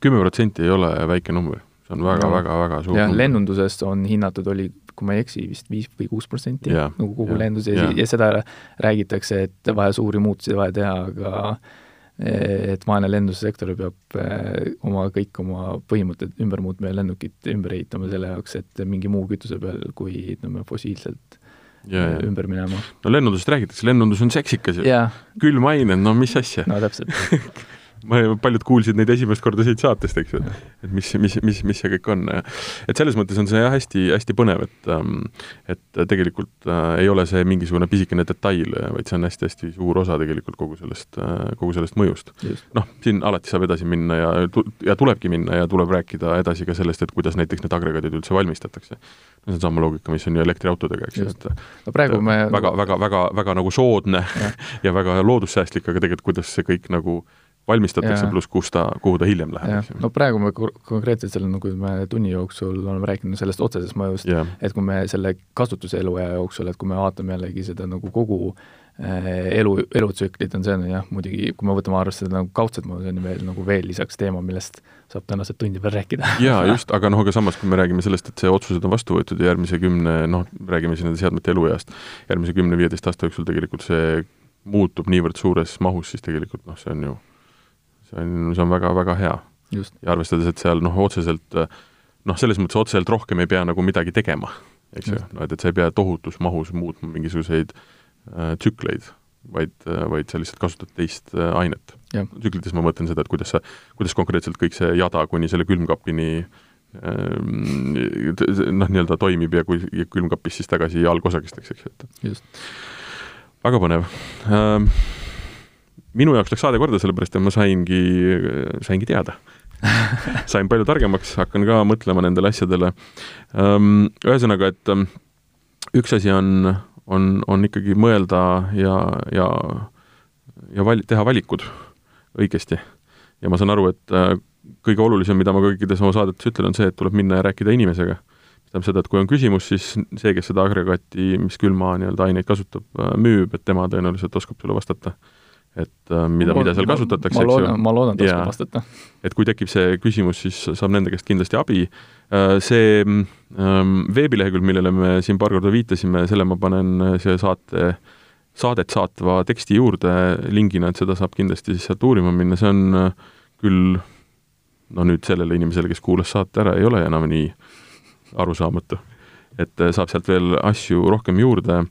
kümme protsenti ei ole väike number, see on väga-väga-väga suur jah, lennundusest on hinnatud, oli kui ma ei eksi, vist viis või kuus protsenti nagu kogu yeah, lendus ja, ja seda räägitakse, et vaja suuri muutusi vaja teha, aga et vaene lendussektor peab eh, oma, kõik oma põhimõtted ümber muutma ja lennukit ümber ehitama selle jaoks, et mingi muu kütuse peal kui ütleme, fossiilselt ja, ja. ümber minema. no lennundusest räägitakse, lennundus on seksikas ju. külmained, no mis asja. no täpselt paljud kuulsid neid esimest korda siit saatest, eks ju, et mis, mis, mis, mis see kõik on. et selles mõttes on see jah, hästi, hästi põnev, et ähm, et tegelikult äh, ei ole see mingisugune pisikene detail, vaid see on hästi-hästi suur osa tegelikult kogu sellest äh,, kogu sellest mõjust. noh, siin alati saab edasi minna ja, ja tulebki minna ja tuleb rääkida edasi ka sellest, et kuidas näiteks need agregaadid üldse valmistatakse. see on sama loogika, mis on ju elektriautodega, eks ju, et no praegu me väga, väga, väga, väga nagu soodne ja, ja väga loodussäästlik, aga tegelikult kuidas see kõik nagu valmistatakse, pluss kus ta, kuhu ta hiljem läheb, eks ju. no praegu me konkreetselt selle, nagu me tunni jooksul oleme rääkinud sellest otsesest mõjust, et kui me selle kasutuse eluea jooksul, et kui me vaatame jällegi seda nagu kogu äh, elu, elutsüklit, on see jah, muidugi kui me võtame arvesse seda nagu kaudset mõju, see on veel nagu veel lisaks teema, millest saab tänased tundi veel rääkida. jaa, just, aga noh, aga samas, kui me räägime sellest, et see otsused on vastu võetud ja järgmise kümne, noh, räägime siin nende seadmete elueast, järgmise kümne-viieteist aasta jooksul tegelikult see muutub niivõrd suures mahus, siis tegelikult noh, see on ju see on, see on väga-väga hea. ja arvestades, et seal noh, otseselt noh, selles mõttes otseselt rohkem ei pea nagu midagi tegema, eks ju, no et, et sa ei pea tohutus mahus muutma mingisuguseid äh, tsükleid, vaid, vaid sa lihtsalt kasutad teist äh, ainet. tsüklites ma mõtlen seda, et kuidas sa, kuidas konkreetselt kõik see jada kuni selle külmkapini ähm, noh, nii-öelda toimib ja kui külmkapist siis tagasi algosakesteks, eks ju, et väga põnev. Ähm, minu jaoks läks saade korda, sellepärast et ma saingi, saingi teada sain palju targemaks, hakkan ka mõtlema nendele asjadele. Ehm, ühesõnaga, et ehm, üks asi on, on, on ikkagi mõelda ja, ja, ja val-, teha valikud õigesti. ja ma saan aru, et äh, kõige olulisem, mida ma kõikides oma saadetes ütlen, on see, et tuleb minna ja rääkida inimesega. tähendab seda, et kui on küsimus, siis see, kes seda agregaati, mis külma nii-öelda aineid kasutab, äh, müüb, et tema tõenäoliselt oskab sulle vastata et äh, mida, mida seal kasutatakse, eks ju. ma loodan, et oskab vastata. et kui tekib see küsimus, siis saab nende käest kindlasti abi. Äh, see ähm, veebilehekülg, millele me siin paar korda viitasime, selle ma panen äh, siia saate, saadet saatva teksti juurde lingina, et seda saab kindlasti siis sealt uurima minna, see on küll no nüüd sellele inimesele, kes kuulas saate ära, ei ole enam nii arusaamatu. et saab sealt veel asju rohkem juurde.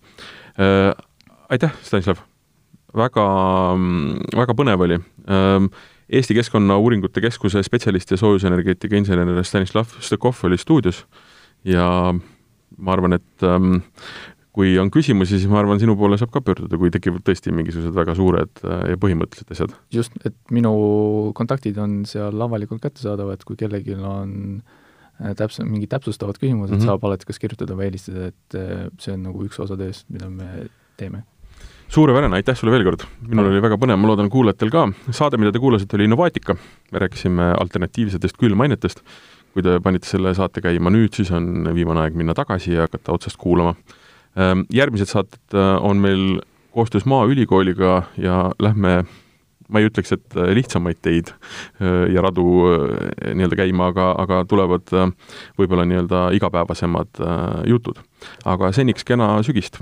aitäh, Stanislav! Väga, väga põnev oli. Ehm, Eesti Keskkonnauuringute Keskuse spetsialist ja soojusenergeetika insener Stanislav Stökov oli stuudios ja ma arvan, et ähm, kui on küsimusi, siis ma arvan, sinu poole saab ka pöörduda, kui tekivad tõesti mingisugused väga suured ja põhimõttelised asjad. just, et minu kontaktid on seal avalikult kättesaadavad, kui kellelgi on täpse, mingid täpsustavad küsimused mm, -hmm. saab alati kas kirjutada või helistada, et see on nagu üks osa tööst, mida me teeme suurepärane, aitäh sulle veel kord, minul oli väga põnev, ma loodan kuulajatel ka. saade, mida te kuulasite, oli Innovaatika, me rääkisime alternatiivsetest küllmainetest. kui te panite selle saate käima nüüd, siis on viimane aeg minna tagasi ja hakata otsast kuulama. Ehm, järgmised saated äh, on meil koostöös Maaülikooliga ja lähme ma ei ütleks, et äh, lihtsamaid teid äh, ja radu nii-öelda käima, aga, aga tulevad võib-olla nii-öelda igapäevasemad jutud. aga seniks kena sügist!